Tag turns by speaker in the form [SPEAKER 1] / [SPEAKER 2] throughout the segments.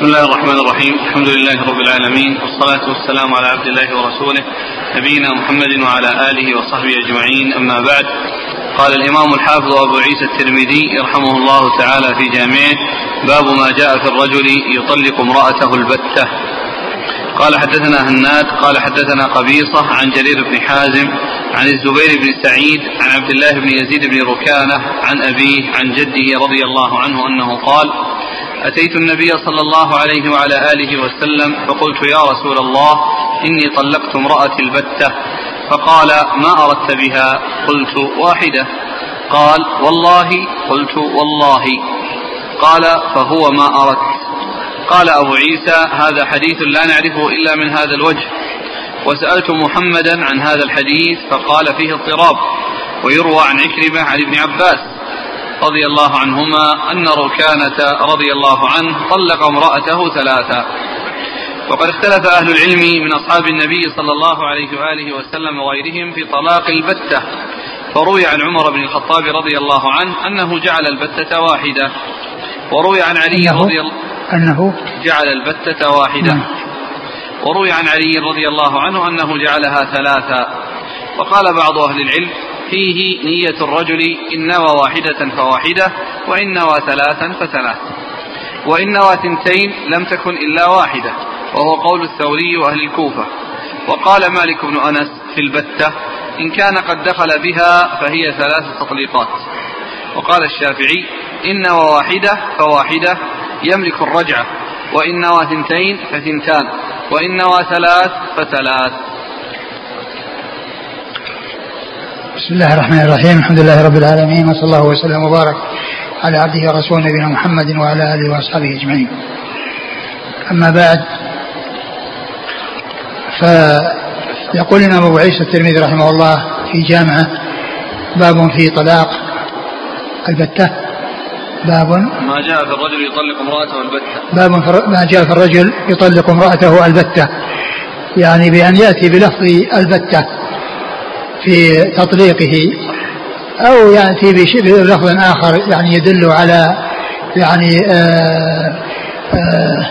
[SPEAKER 1] بسم الله الرحمن الرحيم. الحمد لله رب العالمين والصلاة والسلام على عبد الله ورسوله نبينا محمد وعلى آله وصحبه أجمعين. أما بعد قال الإمام الحافظ أبو عيسى الترمذي يرحمه الله تعالى في جامعه باب ما جاء في الرجل يطلق امرأته البتة. قال حدثنا هناد قال حدثنا قبيصة عن جرير بن حازم عن الزبير بن سعيد عن عبد الله بن يزيد بن ركانة عن أبيه عن جده رضي الله عنه أنه قال أتيت النبي صلى الله عليه وعلى آله وسلم فقلت يا رسول الله إني طلقت امرأتي البتة. فقال ما أردت بها؟ قلت واحدة. قال والله؟ قلت والله. قال فهو ما أردت. قال أبو عيسى هذا حديث لا نعرفه إلا من هذا الوجه. وسألت محمدا عن هذا الحديث فقال فيه اضطراب ويروى عن عكرمة عن ابن عباس. رضي الله عنهما أن ركانة رضي الله عنه طلق امرأته ثلاثا وقد اختلف أهل العلم من أصحاب النبي صلى الله عليه وآله وسلم وغيرهم في طلاق البتة. فروي عن عمر بن الخطاب رضي الله عنه أنه جعل البتة واحدة. وروي عن علي رضي الله
[SPEAKER 2] أنه
[SPEAKER 1] جعل البتة واحدة. نعم. وروي عن علي رضي الله عنه أنه جعلها ثلاثا وقال بعض أهل العلم فيه نية الرجل إن نوى واحدة فواحدة وإن نوى ثلاثا فثلاث. وإن نوى ثنتين لم تكن إلا واحدة وهو قول الثوري وأهل الكوفة. وقال مالك بن أنس في البتة إن كان قد دخل بها فهي ثلاث تطليقات وقال الشافعي إن نوى واحدة فواحدة يملك الرجعة وإن نوى ثنتين فثنتان وإن نوى ثلاث فثلاث.
[SPEAKER 2] بسم الله الرحمن الرحيم. الحمد لله رب العالمين وصلى الله وسلم وبارك على عبده ورسوله نبينا محمد وعلى آله وأصحابه أجمعين. أما بعد فيقول لنا أبو عيسى الترمذي رحمه الله في جامعه باب في طلاق البتة باب
[SPEAKER 1] ما جاء في الرجل يطلق امرأته البتة.
[SPEAKER 2] باب ما جاء في الرجل يطلق امرأته البتة. يعني بأن يأتي بلفظ البتة. في تطليقه أو يأتي بلفظ آخر يعني يدل على يعني آآ آآ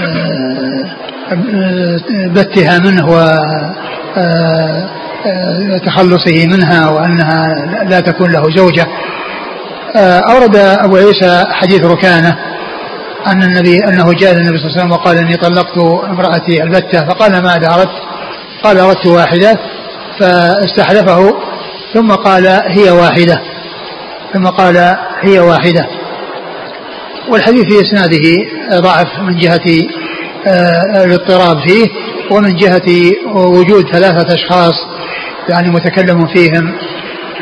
[SPEAKER 2] آآ بتها منه وتخلصه منها وأنها لا تكون له زوجة أورد أبو عيسى حديث ركانة أن النبي أنه جاء النبي صلى الله عليه وسلم وقال إني طلقت امرأتي البتة فقال ماذا أردت؟ قال أردت واحدة فاستحلفه ثم قال هي واحدة ثم قال هي واحدة. والحديث في إسناده ضعف من جهة آه، الاضطراب فيه ومن جهة وجود ثلاثة أشخاص يعني متكلم فيهم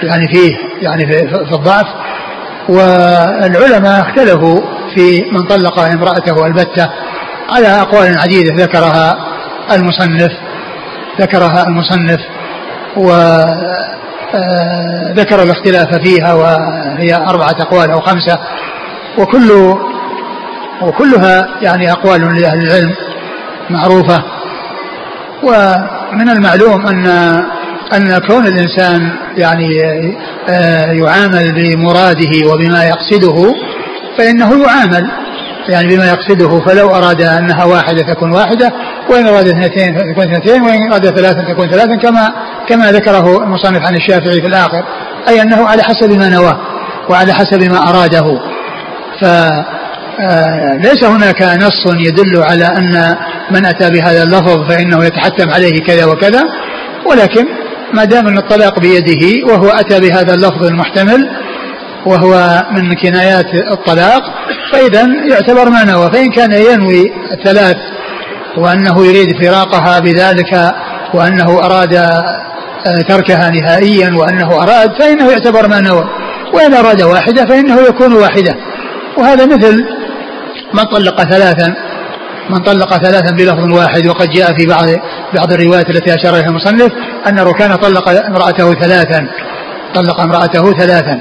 [SPEAKER 2] يعني فيه يعني في الضعف. والعلماء اختلفوا في من طلق امرأته البتة على أقوال عديدة ذكرها المصنف ذكرها المصنف وذكر الاختلاف فيها وهي أربعة أقوال أو خمسة. وكل وكلها يعني أقوال لأهل العلم معروفة. ومن المعلوم أن أن كون الإنسان يعني آه، يعامل بمراده وبما يقصده فإنه يعامل يعني بما يقصده فلو أراد أنها واحدة تكون واحدة وإن أراد اثنتين تكون اثنتين وإن أراد ثلاثة تكون ثلاثا كما كما ذكره المصنف عن الشافعي في الآخر. أي أنه على حسب ما نواه وعلى حسب ما أراده. فليس آه، هناك نص يدل على أن من أتى بهذا اللفظ فإنه يتحتم عليه كذا وكذا ولكن ما دام أن الطلاق بيده وهو أتى بهذا اللفظ المحتمل وهو من كنايات الطلاق فإذا يعتبر ما نوى فإن كان ينوي الثلاث وأنه يريد فراقها بذلك وأنه أراد آه، تركها نهائيا وأنه أراد فإنه يعتبر ما نوى وإن أراد واحدة فإنه يكون واحدة. وهذا مثل من طلق ثلاثا من طلق ثلاثا بلفظ واحد. وقد جاء في بعض بعض الروايات التي أشار إليها المصنف أن ركان طلق امرأته ثلاثا طلق امرأته ثلاثا.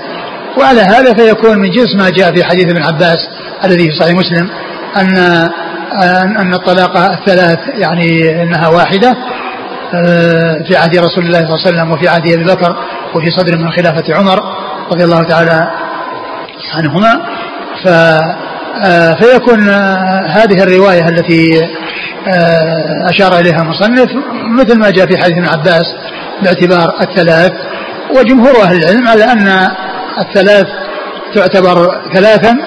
[SPEAKER 2] وعلى هذا فيكون من جنس ما جاء في حديث ابن عباس الذي في صحيح مسلم أن أن الطلاق الثلاث يعني أنها واحدة آه، في عهد رسول الله صلى الله عليه وسلم وفي عهد أبي بكر وفي صدر من خلافة عمر رضي الله تعالى عنهما. ف آه، فيكون آه، هذه الرواية التي أشار إليها المصنف مثل ما جاء في حديث ابن عباس باعتبار الثلاث. وجمهور أهل العلم على أن الثلاث تعتبر ثلاثا.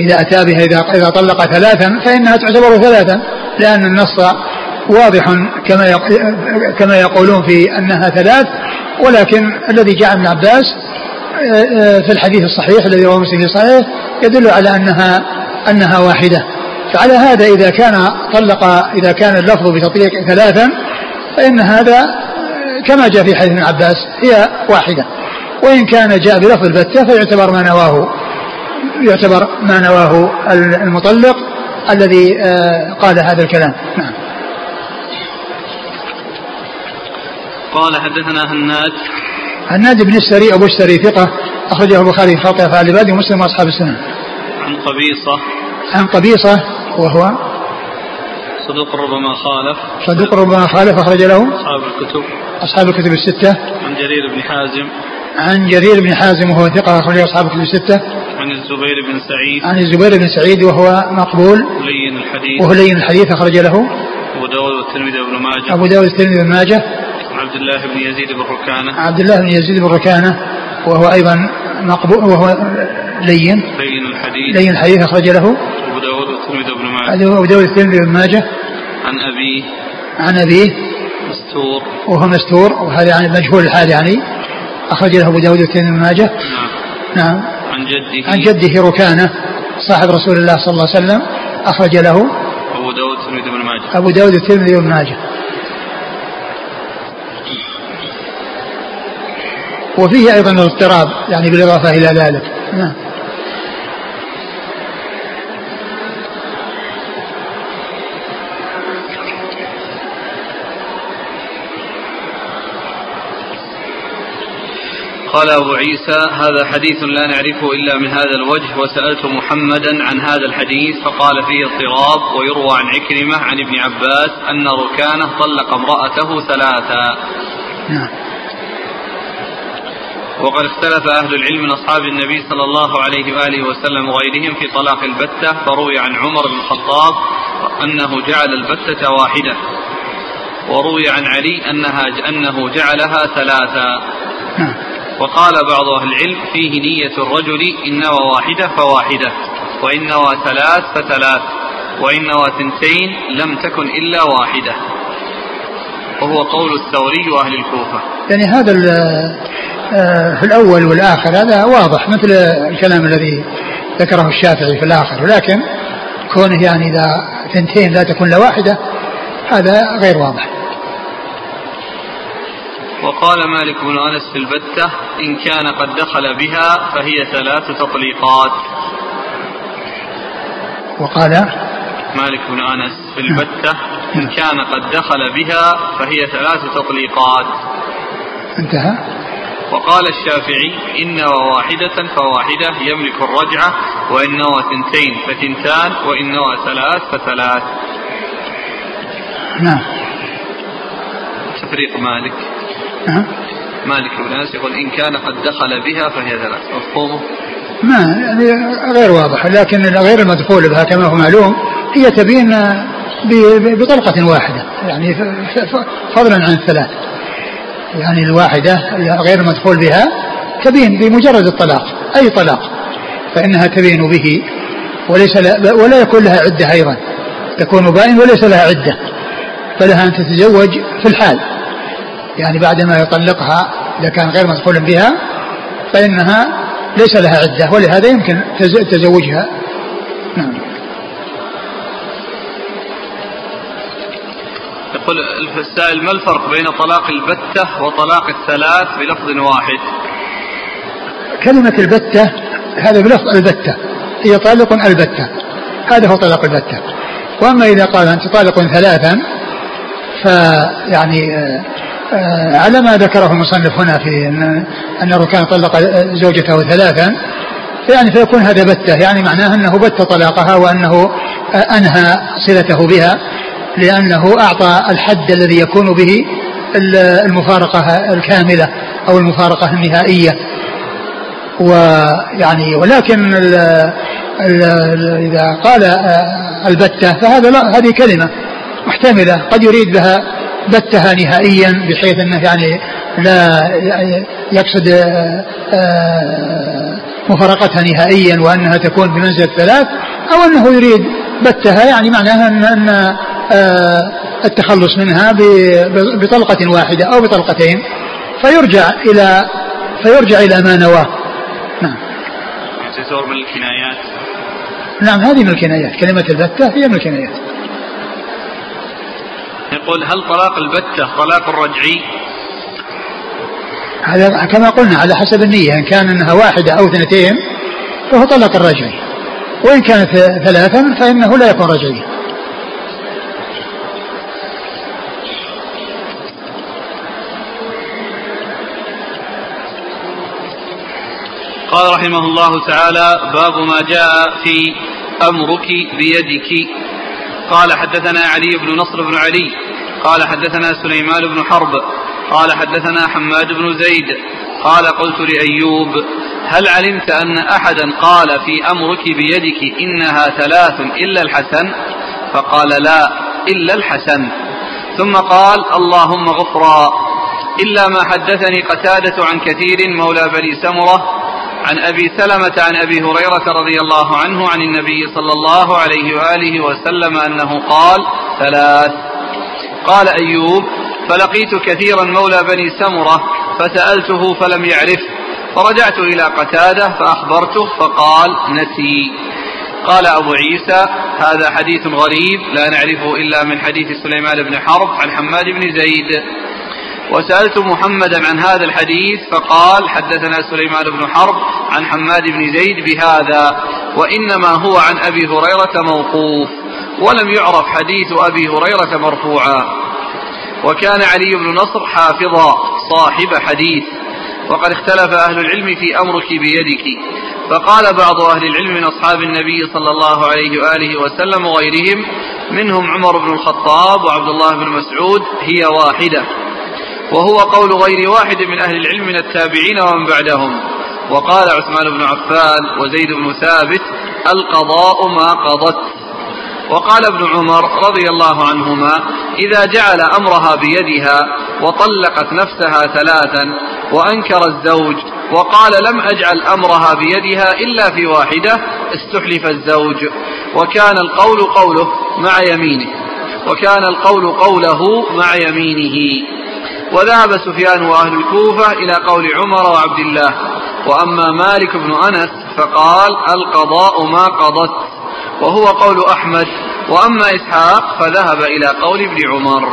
[SPEAKER 2] إذا أتى بها إذا إذا طلق ثلاثا فإنها تعتبر ثلاثا لأن النص واضح كما كما يقولون في أنها ثلاث. ولكن الذي جاء ابن عباس في الحديث الصحيح الذي رواه مسلم صحيح يدل على أنها أنها واحدة. فعلى هذا إذا كان طلق إذا كان اللفظ بتطليق ثلاثا فإن هذا كما جاء في حديث ابن عباس هي واحدة. وإن كان جاء بلفظ البتة فيعتبر ما نواه يعتبر ما نواه المطلق الذي آه، قال هذا الكلام. نعم.
[SPEAKER 1] قال حدثنا هناد.
[SPEAKER 2] هناد بن السري أبو السري ثقة أخرجه البخاري في خلق أفعال العباد ومسلم وأصحاب السنة.
[SPEAKER 1] عن قبيصة.
[SPEAKER 2] عن قبيصة وهو
[SPEAKER 1] صدوق ربما خالف.
[SPEAKER 2] صدوق ربما خالف أخرج له
[SPEAKER 1] أصحاب الكتب.
[SPEAKER 2] أصحاب الكتب الستة.
[SPEAKER 1] عن جرير بن حازم.
[SPEAKER 2] عن جرير بن حازم وهو ثقة أخرج أصحاب الكتب الستة.
[SPEAKER 1] عن الزبير بن سعيد.
[SPEAKER 2] عن الزبير بن سعيد وهو مقبول.
[SPEAKER 1] لين الحديث.
[SPEAKER 2] وهو لين الحديث أخرج له.
[SPEAKER 1] أبو داود والترمذي وابن ماجه.
[SPEAKER 2] أبو داود الترمذي بن ماجه.
[SPEAKER 1] عبد الله بن يزيد بن ركانة.
[SPEAKER 2] عبد الله بن يزيد بن ركانة. وهو أيضا مقبول وهو لين.
[SPEAKER 1] لين الحديث.
[SPEAKER 2] لين الحديث أخرج له.
[SPEAKER 1] أبو داود والترمذي وابن ماجه.
[SPEAKER 2] أبو داود الترمذي بن ماجه.
[SPEAKER 1] عن أبيه.
[SPEAKER 2] عن أبيه.
[SPEAKER 1] مستور.
[SPEAKER 2] وهو مستور. وهذا يعني مجهول الحال يعني. أخرج له أبو داود والترمذي بن ماجه.
[SPEAKER 1] نعم.
[SPEAKER 2] نعم
[SPEAKER 1] عن جده.
[SPEAKER 2] عن جده ركانة صاحب رسول الله صلى الله عليه وسلم أخرج له
[SPEAKER 1] أبو داود والترمذي وابن ماجه.
[SPEAKER 2] أبو داود الترمذي بن ماجه. وفيه أيضا الاضطراب يعني بالإضافة إلى ذلك. نعم.
[SPEAKER 1] قال أبو عيسى هذا حديث لا نعرفه إلا من هذا الوجه وسألت محمدا عن هذا الحديث فقال فيه اضطراب ويروى عن عكرمة عن ابن عباس أن ركانة طلق امرأته ثلاثا. وقد اختلف أهل العلم من أصحاب النبي صلى الله عليه وآله وسلم وغيرهم في طلاق البتة فروي عن عمر بن الخطاب أنه جعل البتة واحدة وروي عن علي أنها أنه جعلها ثلاثا. وقال بعض أهل العلم فيه نية الرجل إن نوى واحدة فواحدة وإن نوى ثلاث فثلاث وإن نوى ثنتين لم تكن إلا واحدة. وهو قول الثوري وأهل الكوفة.
[SPEAKER 2] يعني هذا آه، في الأول والآخر هذا واضح مثل الكلام الذي ذكره الشافعي في الآخر. ولكن كونه يعني إذا ثنتين لا تكون إلا واحدة هذا غير واضح.
[SPEAKER 1] وقال مالك بن أنس في البتة إن كان قد دخل بها فهي ثلاث تطليقات.
[SPEAKER 2] وقال؟
[SPEAKER 1] مالك بن أنس في البتة إن كان قد دخل بها فهي ثلاث تطليقات.
[SPEAKER 2] انتهى؟
[SPEAKER 1] وقال الشافعي إن واحدة فواحدة يملك الرجعة وإن نوى ثنتين فثنتان وإن نوى ثلاث فثلاث.
[SPEAKER 2] نعم.
[SPEAKER 1] تفريق مالك.
[SPEAKER 2] نعم.
[SPEAKER 1] مالك بن أنس يقول إن كان قد دخل بها فهي ثلاث. مفهومه؟
[SPEAKER 2] ما يعني غير واضح لكن غير المدخول بها كما هو معلوم. هي تبين بطلقة واحدة يعني فضلا عن الثلاث. يعني الواحدة غير المدخول بها تبين بمجرد الطلاق أي طلاق فإنها تبين به وليس ولا يكون لها عدة أيضا. تكون بائن وليس لها عدة. فلها أن تتزوج في الحال. يعني بعدما يطلقها إذا كان غير مدخول بها فإنها ليس لها عدة ولهذا يمكن تزوجها. نعم.
[SPEAKER 1] يقول السائل ما الفرق بين طلاق البتة وطلاق الثلاث بلفظ واحد؟
[SPEAKER 2] كلمة البتة هذا بلفظ البتة هي طالق البتة هذا هو طلاق البتة. وأما إذا قال أنت طالق ثلاثا فيعني آه، على ما ذكره المصنف هنا في أن أن الركان طلق زوجته ثلاثا يعني فيكون هذا بتة يعني معناه أنه بت طلاقها وأنه آه، أنهى صلته بها لأنه أعطى الحد الذي يكون به المفارقة الكاملة أو المفارقة النهائية. ويعني ولكن ال ال إذا قال آه، البتة فهذا لا هذه كلمة محتملة قد يريد بها بتها نهائيا بحيث أنه يعني لا يقصد آه، مفارقتها نهائيا وأنها تكون بمنزلة ثلاث أو أنه يريد بتها يعني معناها أن, أن التخلص منها بطلقة واحدة أو بطلقتين. فيرجع إلى فيرجع إلى ما نواه.
[SPEAKER 1] نعم. تعتبر من الكنايات.
[SPEAKER 2] نعم هذه من الكنايات. كلمة البتة هي من الكنايات.
[SPEAKER 1] يقول هل طلاق البتة طلاق رجعي
[SPEAKER 2] هذا كما قلنا على حسب النية إن كان أنها واحدة أو اثنتين فهو طلاق الرجعي. وإن كانت ثلاثا فإنه لا يكون رجعي.
[SPEAKER 1] قال رحمه الله تعالى باب ما جاء في أمرك بيدك. قال حدثنا علي بن نصر بن علي قال حدثنا سليمان بن حرب قال حدثنا حماد بن زيد قال قلت لأيوب هل علمت أن أحدا قال في أمرك بيدك إنها ثلاث إلا الحسن؟ فقال لا إلا الحسن. ثم قال اللهم غفرا. إلا ما حدثني قتادة عن كثير مولى بني سمرة عن أبي سلمة عن أبي هريرة رضي الله عنه عن النبي صلى الله عليه وآله وسلم أنه قال ثلاث. قال أيوب فلقيت كثيرا مولى بني سمرة فسألته فلم يعرف فرجعت إلى قتادة فأخبرته فقال نسي. قال أبو عيسى هذا حديث غريب لا نعرفه إلا من حديث سليمان بن حرب عن حماد بن زيد. وسألت محمدا عن هذا الحديث فقال حدثنا سليمان بن حرب عن حماد بن زيد بهذا وإنما هو عن أبي هريرة موقوف ولم يعرف حديث أبي هريرة مرفوعا. وكان علي بن نصر حافظا صاحب حديث وقد اختلف أهل العلم في أمرك بيدك. فقال بعض أهل العلم من أصحاب النبي صلى الله عليه وآله وسلم وغيرهم منهم عمر بن الخطاب وعبد الله بن مسعود هي واحدة. وهو قول غير واحد من أهل العلم من التابعين ومن بعدهم. وقال عثمان بن عفان وزيد بن ثابت القضاء ما قضت. وقال ابن عمر رضي الله عنهما إذا جعل أمرها بيدها وطلقت نفسها ثلاثا وأنكر الزوج وقال لم أجعل أمرها بيدها إلا في واحدة استحلف الزوج. وكان القول قوله مع يمينه. وكان القول قوله مع يمينه. وذهب سفيان وأهل الكوفة إلى قول عمر وعبد الله وأما مالك بن أنس فقال القضاء ما قضت وهو قول أحمد وأما إسحاق فذهب إلى قول ابن عمر.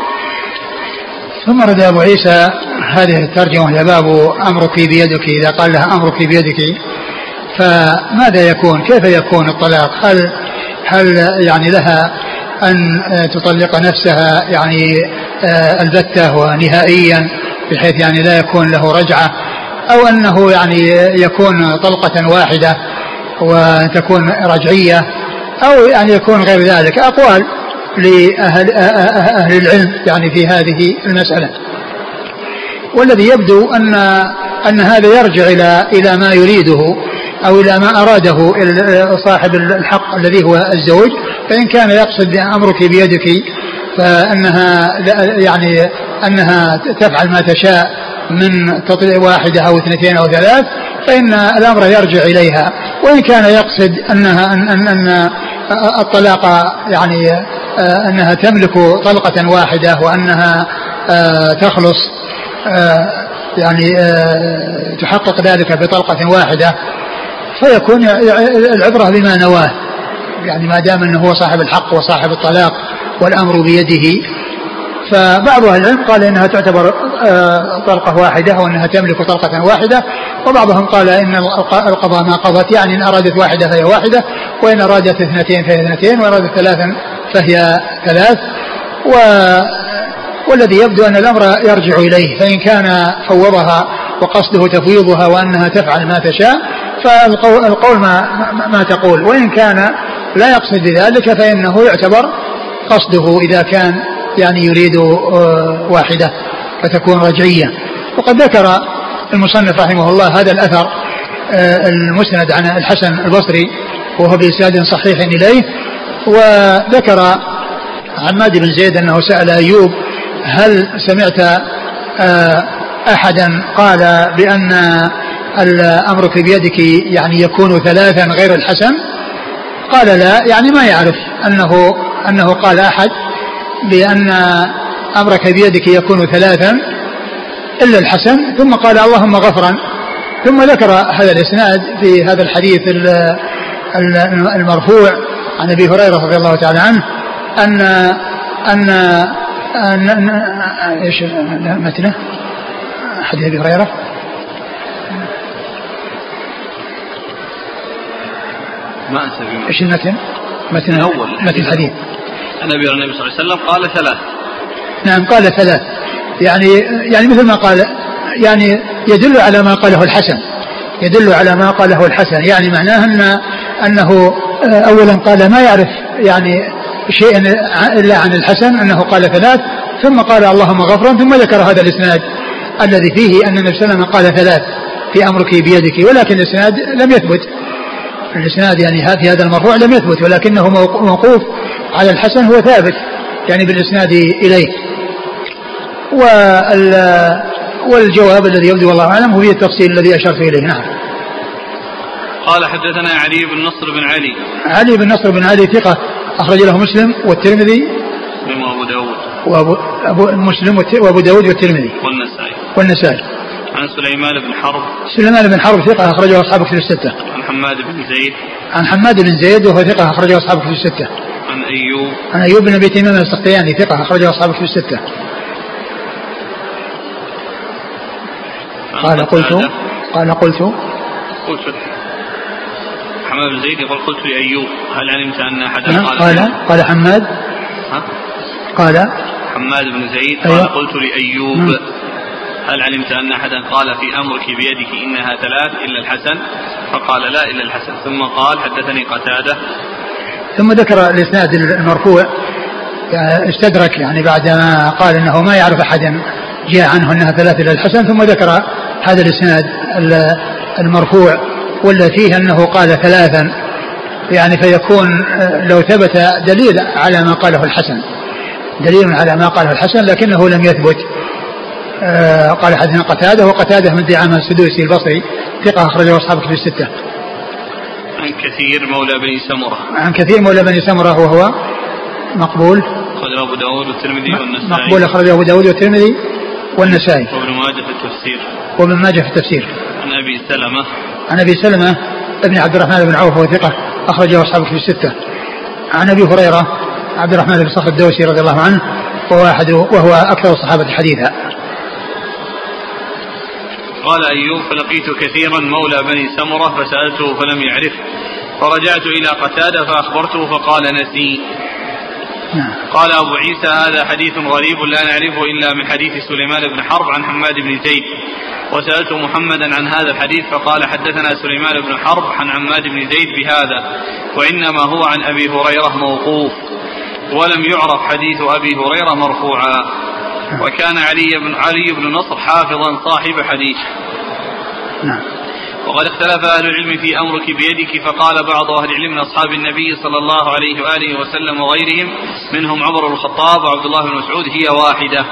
[SPEAKER 2] ثم رد أبو عيسى هذه الترجمة وهي باب أمرك بيدك إذا قال لها أمرك بيدك فماذا يكون؟ كيف يكون الطلاق؟ هل هل يعني لها أن تطلق نفسها يعني آه، البتة ونهائيا بحيث يعني لا يكون له رجعة أو أنه يعني يكون طلقة واحدة وتكون رجعية أو يعني يكون غير ذلك. أقوال لأهل أهل العلم يعني في هذه المسألة. والذي يبدو أن أن هذا يرجع إلى إلى ما يريده. أو إلى ما أراده صاحب الحق الذي هو الزوج فإن كان يقصد أمرك بيدك فإنها يعني أنها تفعل ما تشاء من تطلع واحدة أو اثنتين أو ثلاث فإن الأمر يرجع إليها. وإن كان يقصد انها ان ان, أن الطلاق يعني آه، أنها تملك طلقة واحدة وأنها آه، تخلص آه، يعني تحقق ذلك بطلقة واحدة فيكون العبرة بما نواه. يعني ما دام أنه هو صاحب الحق وصاحب الطلاق والأمر بيده. فبعض أهل العلم قال إنها تعتبر آه، طلقة واحدة وأنها تملك طلقة واحدة. وبعضهم قال إن القضاء ما قضت. يعني إن أرادت واحدة فهي واحدة وإن أرادت اثنتين فهي اثنتين وإن أرادت ثلاثا فهي ثلاث. و والذي يبدو أن الأمر يرجع إليه. فإن كان فوضها وقصده تفويضها وأنها تفعل ما تشاء فالقول ما, ما تقول. وإن كان لا يقصد بذلك فإنه يعتبر قصده إذا كان يعني يريد آه، واحدة فتكون رجعية. وقد ذكر المصنف رحمه الله هذا الأثر آه، المسند عن الحسن البصري وهو بإسناد صحيح إليه وذكر عماد بن زيد أنه سأل أيوب هل سمعت آه، أحدا قال بأن أمرك بيدك يعني يكون ثلاثا غير الحسن؟ قال لا يعني ما يعرف أنه أنه قال أحد بأن أمرك بيدك يكون ثلاثا إلا الحسن ثم قال اللهم غفرا. ثم ذكر هذا الإسناد في هذا الحديث المرفوع عن أبي هريرة رضي الله تعالى عنه أن أن, أن, إيش متنه؟ حديث أبي هريرة؟
[SPEAKER 1] ما أنسى
[SPEAKER 2] إيش المتن؟ متن
[SPEAKER 1] الأول.
[SPEAKER 2] متن الحديث
[SPEAKER 1] عن النبي صلى الله عليه وسلم قال ثلاث.
[SPEAKER 2] نعم قال ثلاث. يعني يعني مثل ما قال يعني يدل على ما قاله الحسن. يدل على ما قاله الحسن. يعني معناه أن أنه آه، اولا قال ما يعرف يعني شيئا إلا عن الحسن أنه قال ثلاث. ثم قال اللهم غفرا ثم ذكر هذا الإسناد الذي فيه أن النبي صلى الله عليه وسلم قال ثلاث في أمرك بيدك ولكن الإسناد لم يثبت. الإسناد يعني في هذا المرفوع لم يثبت ولكنه موقوف على الحسن هو ثابت يعني بالإسناد إليه. والجواب الذي يبدو والله أعلم هو التفصيل الذي أشرت إليه. نعم.
[SPEAKER 1] قال حدثنا علي بن نصر بن علي.
[SPEAKER 2] علي بن نصر بن علي ثقة أخرج له مسلم والترمذي
[SPEAKER 1] وأبو داود.
[SPEAKER 2] أبو مسلم وأبو داود والترمذي.
[SPEAKER 1] والنسائي.
[SPEAKER 2] والنسائي.
[SPEAKER 1] عن سليمان بن حرب.
[SPEAKER 2] سليمان بن حرب ثقة أخرجه أصحاب كتب الستة.
[SPEAKER 1] عن حماد بن زيد.
[SPEAKER 2] عن حماد بن زيد وهو ثقة أخرجه أصحاب كتب الستة.
[SPEAKER 1] عن أيوب.
[SPEAKER 2] عن أيوب بن أبي تميم السقياني ثقة أخرجه أصحاب كتب الستة. قال قلت قال قلت.
[SPEAKER 1] قلت. حماد بن زيد يقول قلت لأيوب هل علمت أن أحدا
[SPEAKER 2] نعم، قال قال قال حماد.
[SPEAKER 1] ها؟
[SPEAKER 2] قال.
[SPEAKER 1] حماد بن زيد قال أيوه؟ قلت لأيوب. م. هل علمت أن أحدا قال في أمرك بيدك إنها ثلاث إلا الحسن؟ فقال لا إلا الحسن. ثم قال حدثني قتادة.
[SPEAKER 2] ثم ذكر الإسناد المرفوع. يعني استدرك يعني بعدما قال إنه ما يعرف أحدا جاء عنه إنها ثلاث إلى الحسن ثم ذكر هذا الإسناد المرفوع ولا فيه أنه قال ثلاثا. يعني فيكون آه، لو ثبت دليل على ما قاله الحسن. دليل على ما قاله الحسن لكنه لم يثبت. قال حدثنا قتادة وقتادة من دعامة السدوسي البصري ثقة أخرجه أصحاب كتب الستة.
[SPEAKER 1] عن كثير مولى بني سمرة.
[SPEAKER 2] عن كثير مولى بني سمرة وهو مقبول.
[SPEAKER 1] أخرجه أبو داود والترمذي والنسائي.
[SPEAKER 2] مقبول أخرجه أبو داود والترمذي والنسائي.
[SPEAKER 1] وابن ماجه في التفسير.
[SPEAKER 2] وابن ماجه في التفسير.
[SPEAKER 1] عن أبي سلمة.
[SPEAKER 2] عن أبي سلمة ابن عبد الرحمن بن عوف وهو ثقة أخرجه أصحابه في الستة. عن أبي هريرة عبد الرحمن بن صخر الدوسي رضي الله عنه وهو أحد وهو أكثر الصحابة حديثا.
[SPEAKER 1] قال أيوب فلقيت كثيرا مولى بني سمرة فسألته فلم يعرف. فرجعت إلى قتادة فأخبرته فقال نسي. نعم. قال أبو عيسى هذا حديث غريب لا نعرفه إلا من حديث سليمان بن حرب عن حماد بن زيد. وسألت محمدا عن هذا الحديث فقال حدثنا سليمان بن حرب عن حماد بن زيد بهذا وإنما هو عن أبي هريرة موقوف. ولم يعرف حديث أبي هريرة مرفوعا. وكان علي بن علي بن نصر حافظا صاحب حديث. نعم. وقد اختلف أهل العلم في أمرك بيدك فقال بعض أهل العلم من أصحاب النبي صلى الله عليه وآله وسلم وغيرهم منهم عمر بن الخطاب وعبد الله بن مسعود هي واحدة.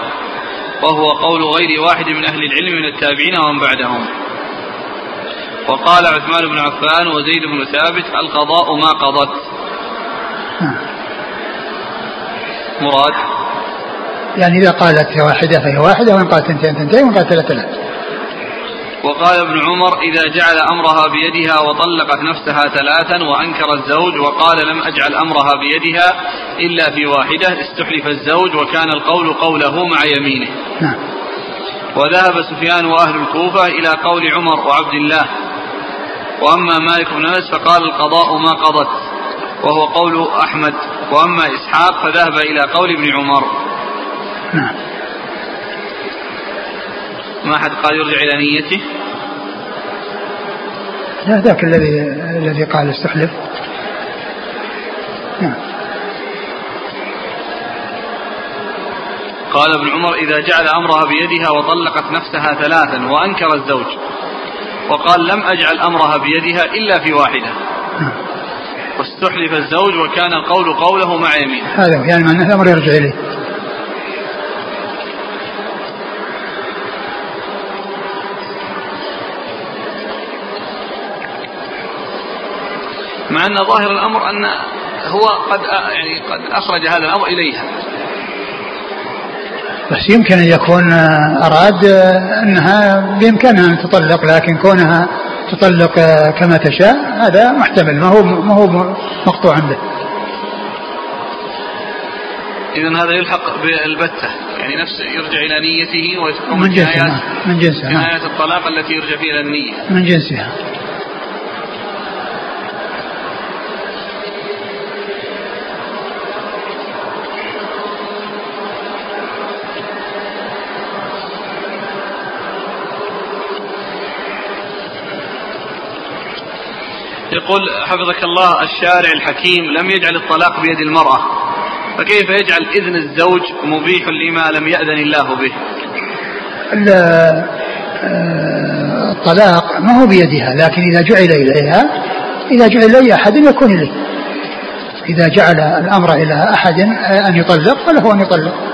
[SPEAKER 1] وهو قول غير واحد من أهل العلم من التابعين ومن بعدهم. وقال عثمان بن عفان وزيد بن ثابت القضاء ما قضت. مراد.
[SPEAKER 2] يعني إذا قالت واحدة فهي واحدة وإن قالت اثنتين اثنتين وإن قالت ثلاثة ثلاثة
[SPEAKER 1] وقال ابن عمر إذا جعل أمرها بيدها وطلقت نفسها ثلاثا وأنكر الزوج وقال لم أجعل أمرها بيدها إلا في واحدة استحلف الزوج وكان القول قوله مع يمينه. نعم. وذهب سفيان وأهل الكوفة إلى قول عمر وعبد الله. وأما مالك بن أنس فقال القضاء ما قضت وهو قول أحمد. وأما إسحاق فذهب إلى قول ابن عمر. نعم. ما أحد قال يرجع إلى نيته؟
[SPEAKER 2] لا ذاك الذي الذي قال استحلف. نعم.
[SPEAKER 1] قال ابن عمر إذا جعل أمرها بيدها وطلقت نفسها ثلاثا وأنكر الزوج وقال لم أجعل أمرها بيدها إلا في واحدة. واستحلف الزوج وكان القول قوله مع يمين
[SPEAKER 2] هذا يعني معناه الأمر يرجع إليه.
[SPEAKER 1] مع أن ظاهر الأمر أن هو قد يعني قد أخرج هذا الأمر إليها.
[SPEAKER 2] بس يمكن أن يكون أراد أنها بإمكانها أن تطلق لكن كونها تطلق كما تشاء هذا محتمل ما هو ما هو مقطوعا به.
[SPEAKER 1] إذا هذا يلحق بالبتة يعني نفس يرجع إلى نيته ويكون
[SPEAKER 2] من جنسها من جنسها
[SPEAKER 1] جنايات الطلاق التي يرجع فيها إلى النية.
[SPEAKER 2] من جنسها.
[SPEAKER 1] يقول حفظك الله الشارع الحكيم لم يجعل الطلاق بيد المرأة فكيف يجعل إذن الزوج مبيح لما لم يأذن الله به؟
[SPEAKER 2] آه، الطلاق ما هو بيدها لكن إذا جعل إليها إذا جعل إلي أحد يكون إليه. إذا جعل الأمر إلى أحد أن يطلق فله أن يطلق.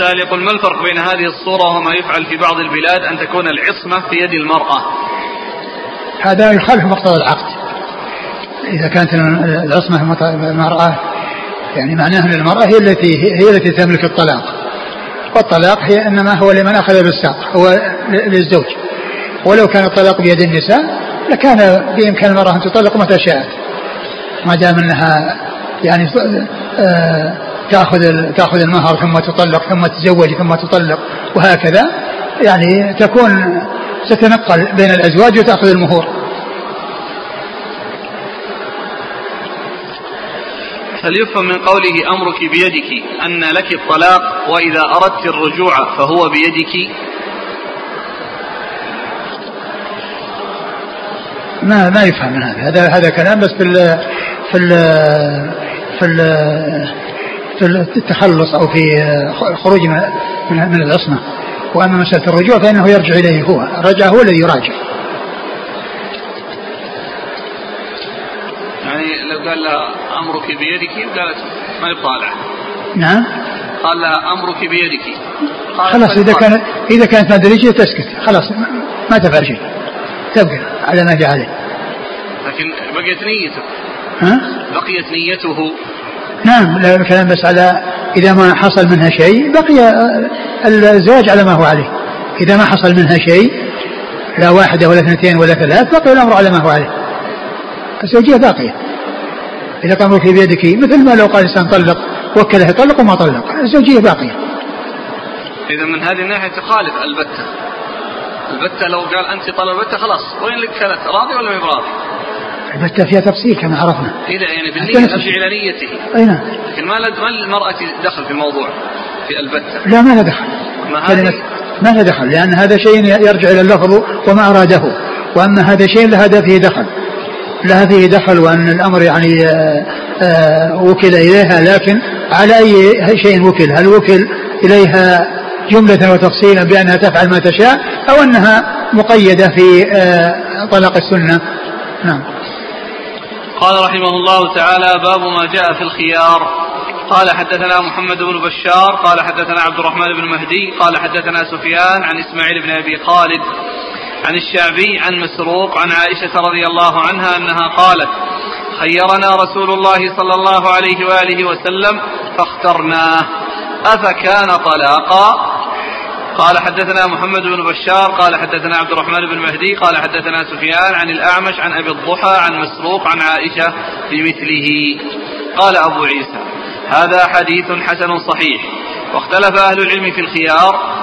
[SPEAKER 1] والسائل يقول ما الفرق بين هذه الصورة وما يفعل في بعض البلاد أن تكون العصمة في يد المرأة.
[SPEAKER 2] هذا يخالف مقتضى العقد. إذا كانت العصمة المرأة يعني معناه أن المرأة هي التي هي التي تملك الطلاق. والطلاق هي إنما هو لمن أخذ بالساق هو للزوج. ولو كان الطلاق بيد النساء لكان بإمكان المرأة أن تطلق متى شاءت. ما دام أنها يعني آه تأخذ تأخذ المهر ثم تطلق ثم تتزوج ثم تطلق وهكذا يعني تكون تتنقل بين الأزواج وتأخذ المهور.
[SPEAKER 1] هل يفهم من قوله أمرك بيدك أن لك الطلاق وإذا أردت الرجوع فهو بيدك؟
[SPEAKER 2] ما ما يفهم من هذا هذا هذا كلام بس في ال في ال في ال في التخلص أو في خروج من العصمة. وأما مسألة الرجوع فإنه يرجع إليه هو. الرجع هو الذي يراجع؟
[SPEAKER 1] يعني لو قال لها أمرك بيدك قالت ما يطالع
[SPEAKER 2] نعم؟
[SPEAKER 1] قال لها أمرك بيدك.
[SPEAKER 2] خلاص إذا كانت إذا كانت ما تسكت. خلاص ما تفعل شيء. تبقى على ما جاء عليه.
[SPEAKER 1] لكن بقيت نيته.
[SPEAKER 2] ها؟
[SPEAKER 1] بقيت نيته
[SPEAKER 2] نعم لا الكلام بس على إذا ما حصل منها شيء بقي الزواج على ما هو عليه. إذا ما حصل منها شيء لا واحدة ولا اثنتين ولا ثلاث بقي الأمر على ما هو عليه. الزوجية باقية. إذا كان في بيدك مثل ما لو قال الإنسان طلق وكله يطلق وما طلق الزوجية باقية.
[SPEAKER 1] إذا من هذه الناحية تخالف البتة. البتة لو قال أنت طلب البتة خلاص وين لك كانت راضي ولا ما؟
[SPEAKER 2] البتة فيها تفصيل كما عرفنا.
[SPEAKER 1] إذا يعني بالنية ترجع إلى نيته
[SPEAKER 2] أي نعم.
[SPEAKER 1] لكن ما ما المرأة دخل في الموضوع في البتة؟
[SPEAKER 2] لا ما لها دخل.
[SPEAKER 1] ما
[SPEAKER 2] كلمة ما لها دخل لأن هذا شيء يرجع إلى اللفظ وما أراده. وأما هذا شيء لها فيه دخل. لها فيه دخل وأن الأمر يعني آه، آآ وكل إليها لكن على أي شيء وكل؟ هل وكل إليها جملة وتفصيلا بأنها تفعل ما تشاء أو أنها مقيدة في آه، طلاق السنة؟ نعم.
[SPEAKER 1] قال رحمه الله تعالى باب ما جاء في الخيار. قال حدثنا محمد بن بشار قال حدثنا عبد الرحمن بن مهدي قال حدثنا سفيان عن إسماعيل بن أبي خالد عن الشعبي عن مسروق عن عائشة رضي الله عنها أنها قالت خيرنا رسول الله صلى الله عليه وآله وسلم فاخترناه. أفكان طلاقا؟ قال حدثنا محمد بن بشار قال حدثنا عبد الرحمن بن مهدي قال حدثنا سفيان عن الأعمش عن أبي الضحى عن مسروق عن عائشة بمثله قال أبو عيسى هذا حديث حسن صحيح. واختلف أهل العلم في الخيار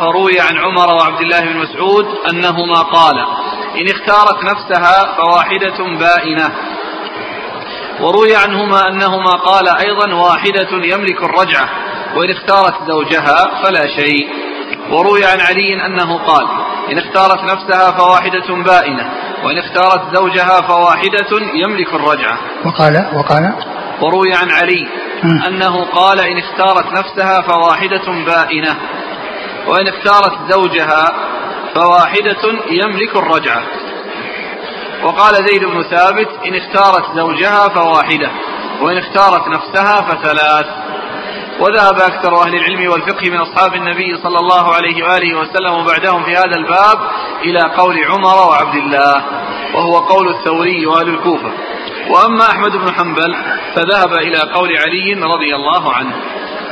[SPEAKER 1] فروي عن عمر وعبد الله بن مسعود أنهما قال إن اختارت نفسها فواحدة بائنة. وروي عنهما أنهما قال أيضا واحدة يملك الرجعة وإن اختارت زوجها فلا شيء. وروي عن علي أنه قال إن اختارت نفسها فواحدة بائنة وإن اختارت زوجها فواحدة يملك الرجعة
[SPEAKER 2] وقال وقال
[SPEAKER 1] وروي عن علي أنه قال إن اختارت نفسها فواحدة بائنة وإن اختارت زوجها فواحدة يملك الرجعة وقال زيد بن ثابت إن اختارت زوجها فواحدة وإن اختارت نفسها فثلاث. وذهب أكثر أهل العلم والفقه من أصحاب النبي صلى الله عليه وآله وسلم وبعدهم في هذا الباب إلى قول عمر وعبد الله وهو قول الثوري وأهل الكوفة. وأما أحمد بن حنبل فذهب إلى قول علي رضي الله عنه.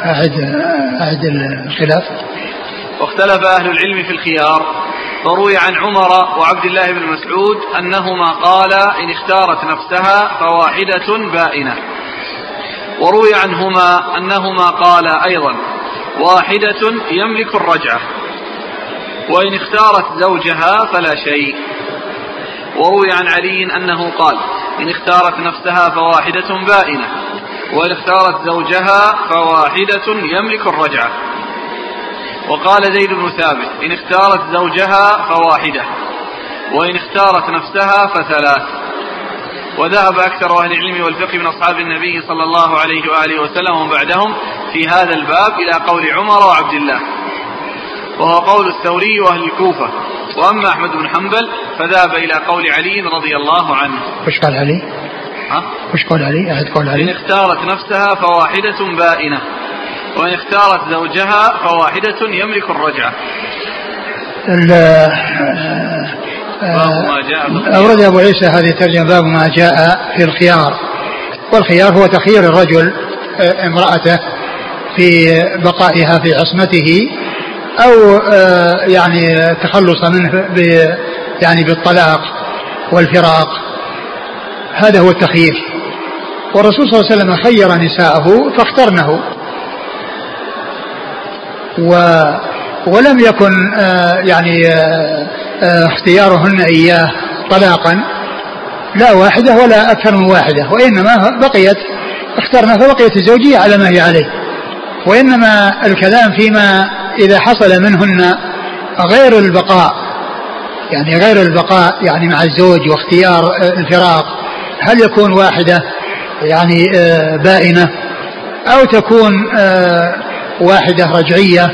[SPEAKER 2] أعد أعد الخلاف.
[SPEAKER 1] واختلف أهل العلم في الخيار فروي عن عمر وعبد الله بن مسعود أنهما قالا إن اختارت نفسها فواحدة بائنة. وروي عنهما أنهما قالا أيضا واحدة يملك الرجعة وإن اختارت زوجها فلا شيء. وروي عن علي أنه قال إن اختارت نفسها فواحدة بائنة وإن اختارت زوجها فواحدة يملك الرجعة. وقال زيد بن ثابت إن اختارت زوجها فواحدة وإن اختارت نفسها فثلاث. وذهب أكثر أهل العلم والفقه من أصحاب النبي صلى الله عليه وآله وسلم وبعدهم في هذا الباب إلى قول عمر وعبد الله وهو قول الثوري وأهل الكوفة وأما أحمد بن حنبل فذهب إلى قول علي رضي الله عنه
[SPEAKER 2] وش قال علي؟
[SPEAKER 1] ها؟
[SPEAKER 2] وش قول علي؟ أحد قول علي؟
[SPEAKER 1] إن اختارت نفسها فواحدة بائنة وإن اختارت زوجها فواحدة يملك الرجعة
[SPEAKER 2] أورد أبو عيسى هذه الترجمة باب ما جاء في الخيار. والخيار هو تخيير الرجل آه، امرأته في بقائها في عصمته أو آه، يعني تخلص منه يعني بالطلاق والفراق. هذا هو التخيير. والرسول صلى الله عليه وسلم خير نساءه فاخترنه. و ولم يكن آه، يعني آه، آه، اختيارهن إياه طلاقا لا واحدة ولا أكثر من واحدة وإنما بقيت اخترنا فبقيت الزوجية على ما هي عليه. وإنما الكلام فيما إذا حصل منهن غير البقاء يعني غير البقاء يعني مع الزوج واختيار الفراق هل يكون واحدة يعني بائنة أو تكون واحدة رجعية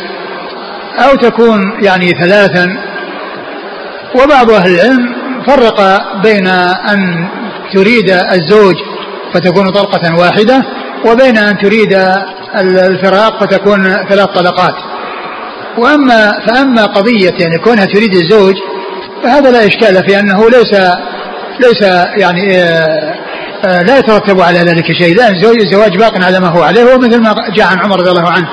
[SPEAKER 2] أو تكون يعني ثلاثا وبعض أهل العلم فرق بين أن تريد الزوج فتكون طلقة واحدة وبين أن تريد الفراق فتكون ثلاث طلقات. وأما فأما قضية يعني كونها تريد الزوج فهذا لا إشكال في أنه ليس ليس يعني آه، آه، لا يترتب على ذلك شيء. لأن الزواج باق على ما هو عليه ومثل ما جاء عن عمر رضي الله عنه.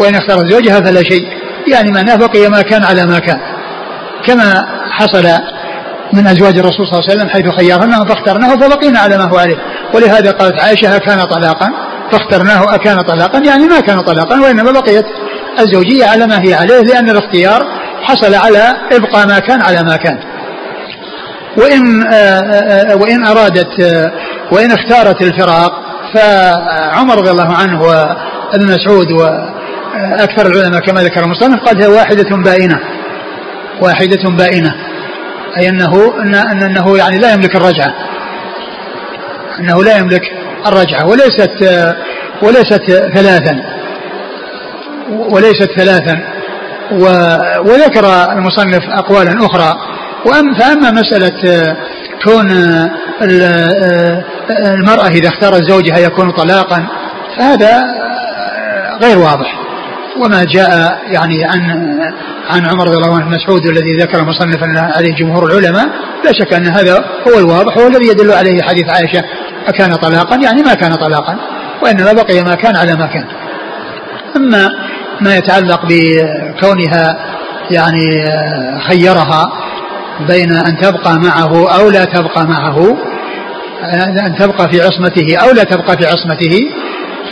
[SPEAKER 2] وإن اختارت زوجها فلا شيء. يعني معناه بقي ما كان على ما كان. كما حصل من أزواج الرسول صلى الله عليه وسلم حيث خيرناه فاخترناه فبقينا على ما هو عليه. ولهذا قالت عائشة كان طلاقا؟ فاخترناه أكان طلاقا؟ يعني ما كان طلاقا وإنما بقيت الزوجية على ما هي عليه لأن الاختيار حصل على إبقاء ما كان على ما كان. وإن آه، آه، آه، وإن أرادت وإن اختارت الفراق فعمر رضي الله عنه وابن مسعود أكثر العلماء كما ذكر المصنف قال هي واحدة بائنة واحدة بائنة. أي أنه أن أنه يعني لا يملك الرجعة. أنه لا يملك الرجعة. وليست وليست ثلاثا. وليست ثلاثا. وذكر المصنف أقوالا أخرى. وأم فأما مسألة كون المرأة إذا اختارت زوجها يكون طلاقا فهذا غير واضح. وما جاء يعني عن عن عمر رضي الله عنه مسعود الذي ذكر مصنفا عليه جمهور العلماء لا شك أن هذا هو الواضح هو الذي يدل عليه حديث عائشة. أكان طلاقا؟ يعني ما كان طلاقا وإنما بقي ما كان على ما كان. أما ما يتعلق بكونها يعني خيرها بين أن تبقى معه أو لا تبقى معه أن تبقى في عصمته أو لا تبقى في عصمته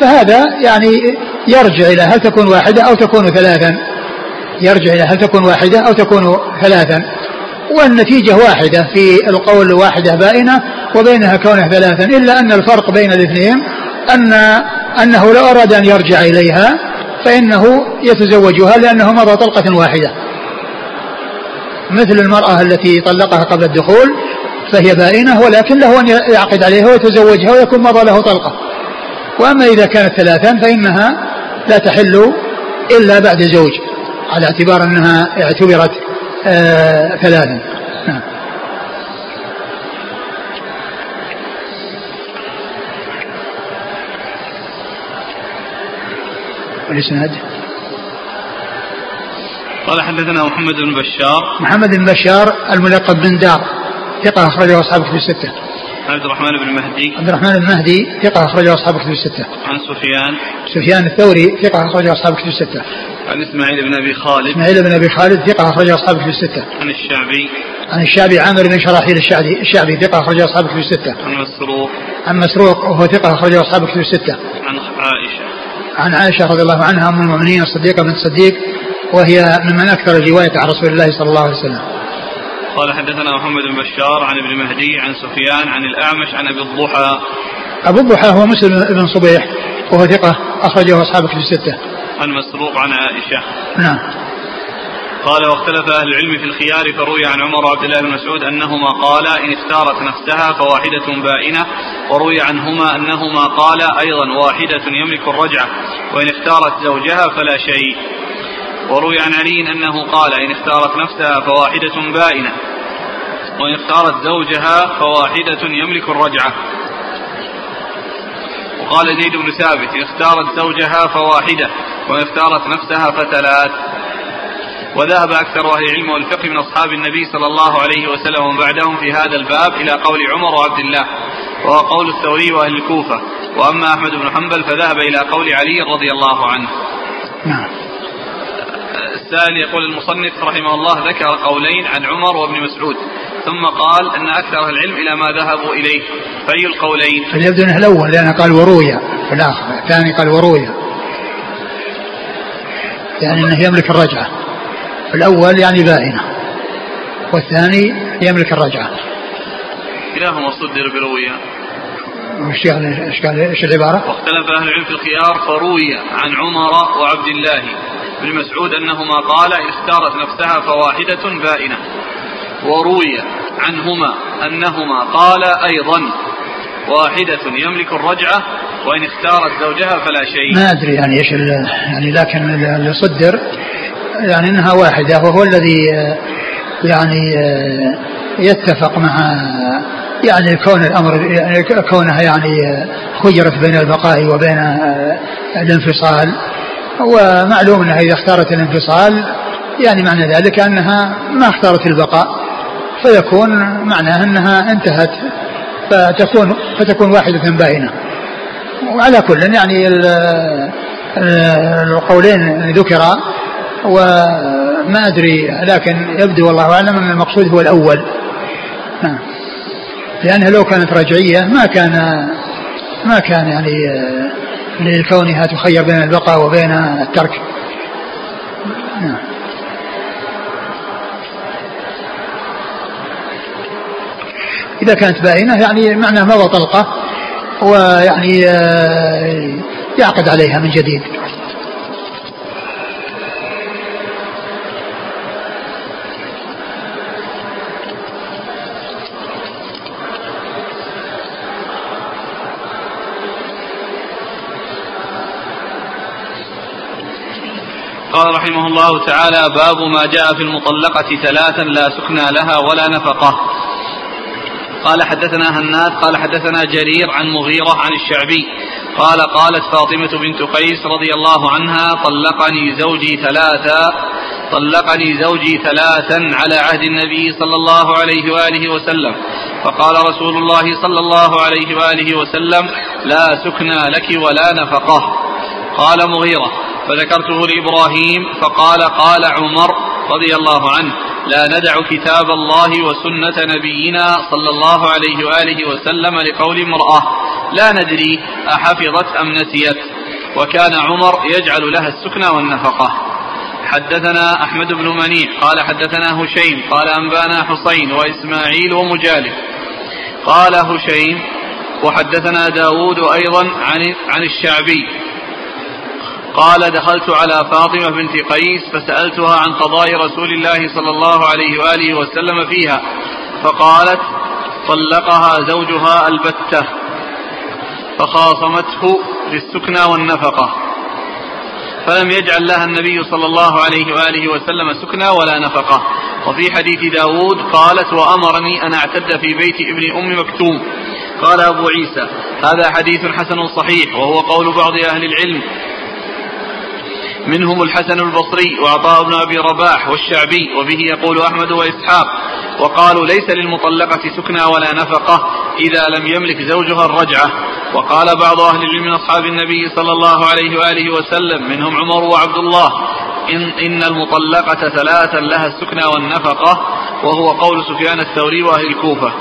[SPEAKER 2] فهذا يعني يرجع إلى هل تكون واحدة أو تكون ثلاثا. يرجع إلى هل تكون واحدة أو تكون ثلاثا. والنتيجة واحدة في القول واحدة بائنة وبينها كونها ثلاثا إلا أن الفرق بين الاثنين أن أنه لو أراد أن يرجع إليها فإنه يتزوجها لأنه مضى طلقة واحدة. مثل المرأة التي طلقها قبل الدخول فهي بائنة ولكن له أن يعقد عليها ويتزوجها ويكون مضى له طلقة. وأما إذا كانت ثلاثا فإنها لا تحل إلا بعد زوج على اعتبار أنها اعتبرت آه ثلاثا. نعم. الاسناد
[SPEAKER 1] قال حدثنا محمد بن بشار.
[SPEAKER 2] محمد بن بشار الملقب بن دار ثقة أخرجه أصحاب كتب الستة.
[SPEAKER 1] عبد الرحمن بن مهدي
[SPEAKER 2] عبد الرحمن بن مهدي ثقة أخرجه أصحاب كتب الستة.
[SPEAKER 1] عن سفيان
[SPEAKER 2] سفيان الثوري ثقة أخرجه أصحاب كتب الستة.
[SPEAKER 1] عن إسماعيل بن أبي خالد
[SPEAKER 2] إسماعيل بن أبي خالد ثقة أخرجه أصحاب كتب الستة.
[SPEAKER 1] عن الشعبي
[SPEAKER 2] عن الشعبي عامر بن شراحيل الشعبي الشعبي ثقة أخرجه أصحاب كتب الستة.
[SPEAKER 1] عن مسروق
[SPEAKER 2] عن مسروق وهو ثقة أخرجه أصحاب كتب الستة.
[SPEAKER 1] عن عائشة
[SPEAKER 2] عن عائشة رضي الله عنها أم المؤمنين الصديقة بنت الصديق وهي ممن أكثر الرواية عن رسول الله صلى الله عليه وسلم.
[SPEAKER 1] قال حدثنا محمد بن بشار عن ابن مهدي عن سفيان عن الأعمش عن أبي الضحى.
[SPEAKER 2] أبو الضحى هو مسلم بن صبيح وهو ثقة أخرجه أصحاب كتب الستة.
[SPEAKER 1] عن مسروق عن عائشة.
[SPEAKER 2] نعم.
[SPEAKER 1] قال واختلف أهل العلم في الخيار فروي عن عمر وعبد الله بن مسعود أنهما قالا إن اختارت نفسها فواحدة بائنة. وروي عنهما أنهما قالا أيضا واحدة يملك الرجعة. وإن اختارت زوجها فلا شيء. وروي عن علي أنه قال إن اختارت نفسها فواحدة بائنة وإن اختارت زوجها فواحدة يملك الرجعة. وقال زيد بن ثابت إن اختارت زوجها فواحدة وإن اختارت نفسها فثلاث. وذهب أكثر أهل العلم والفقه من أصحاب النبي صلى الله عليه وسلم ومن بعدهم في هذا الباب إلى قول عمر وعبد الله وهو قول الثوري وأهل الكوفة. وأما أحمد بن حنبل فذهب إلى قول علي رضي الله عنه.
[SPEAKER 2] نعم.
[SPEAKER 1] السائل يقول المصنف رحمه الله ذكر قولين عن عمر وابن مسعود ثم قال أن أكثر العلم إلى ما ذهبوا إليه فأي القولين؟
[SPEAKER 2] فليبدو أنه الأول لأنه قال ورويا في الآخر الثاني قال ورويا يعني أنه يملك الرجعة. الأول يعني بائنة والثاني يملك الرجعة.
[SPEAKER 1] كلاهما صدر بروية
[SPEAKER 2] وش يعني إيش العبارة؟
[SPEAKER 1] واختلف أهل العلم في الخيار فروي عن عمر وعبد الله. بن مسعود أنهما قال اختارت نفسها فواحدة بائنة. وروي عنهما أنهما قال أيضا واحدة يملك الرجعة وإن اختارت زوجها فلا شيء.
[SPEAKER 2] ما أدري يعني إيش يعني لكن اللي صدر يعني أنها واحدة وهو الذي يعني يتفق مع يعني كون الأمر يعني كونها يعني خيرت بين البقاء وبين الانفصال. ومعلوم أنها إذا اختارت الانفصال يعني معنى ذلك أنها ما اختارت البقاء فيكون معناه أنها انتهت فتكون فتكون واحدة باينة وعلى كل يعني القولين ذكرا وما أدري لكن يبدو والله أعلم أن المقصود هو الأول. نعم. لأنها لو كانت رجعية ما كان ما كان يعني لكونها تخير بين البقاء وبين الترك. إذا كانت باينة يعني معناه مضى طلقة ويعني آه، يعقد عليها من جديد.
[SPEAKER 1] قال رحمه الله تعالى باب ما جاء في المطلقة ثلاثا لا سكنى لها ولا نفقة. قال حدثنا هناد قال حدثنا جرير عن مغيرة عن الشعبي. قال قالت فاطمة بنت قيس رضي الله عنها طلقني زوجي ثلاثا طلقني زوجي ثلاثا على عهد النبي صلى الله عليه وآله وسلم. فقال رسول الله صلى الله عليه وآله وسلم لا سكنى لك ولا نفقة. قال مغيرة فذكرته لإبراهيم فقال قال عمر رضي الله عنه لا ندع كتاب الله وسنة نبينا صلى الله عليه وآله وسلم لقول امرأة لا ندري أحفظت أم نسيت وكان عمر يجعل لها السكنى والنفقة. حدثنا أحمد بن منيع قال حدثنا هشيم قال أنبانا حسين وإسماعيل ومجالد. قال هشيم وحدثنا داود أيضا عن, عن الشعبي قال دخلت على فاطمة بنت قيس فسألتها عن قضاء رسول الله صلى الله عليه وآله وسلم فيها فقالت طلقها زوجها البتة فخاصمته للسكنى والنفقة. فلم يجعل لها النبي صلى الله عليه وآله وسلم سكنى ولا نفقة. وفي حديث داود قالت وأمرني أن أعتد في بيت ابن أم مكتوم. قال أبو عيسى هذا حديث حسن صحيح وهو قول بعض أهل العلم. منهم الحسن البصري وعطاء بن أبي رباح والشعبي وبه يقول أحمد وإسحاق وقالوا ليس للمطلقة سكنى ولا نفقة إذا لم يملك زوجها الرجعة. وقال بعض أهل العلم من أصحاب النبي صلى الله عليه وآله وسلم منهم عمر وعبد الله إن, إن المطلقة ثلاثا لها السكنى والنفقة وهو قول سفيان الثوري وأهل الكوفة.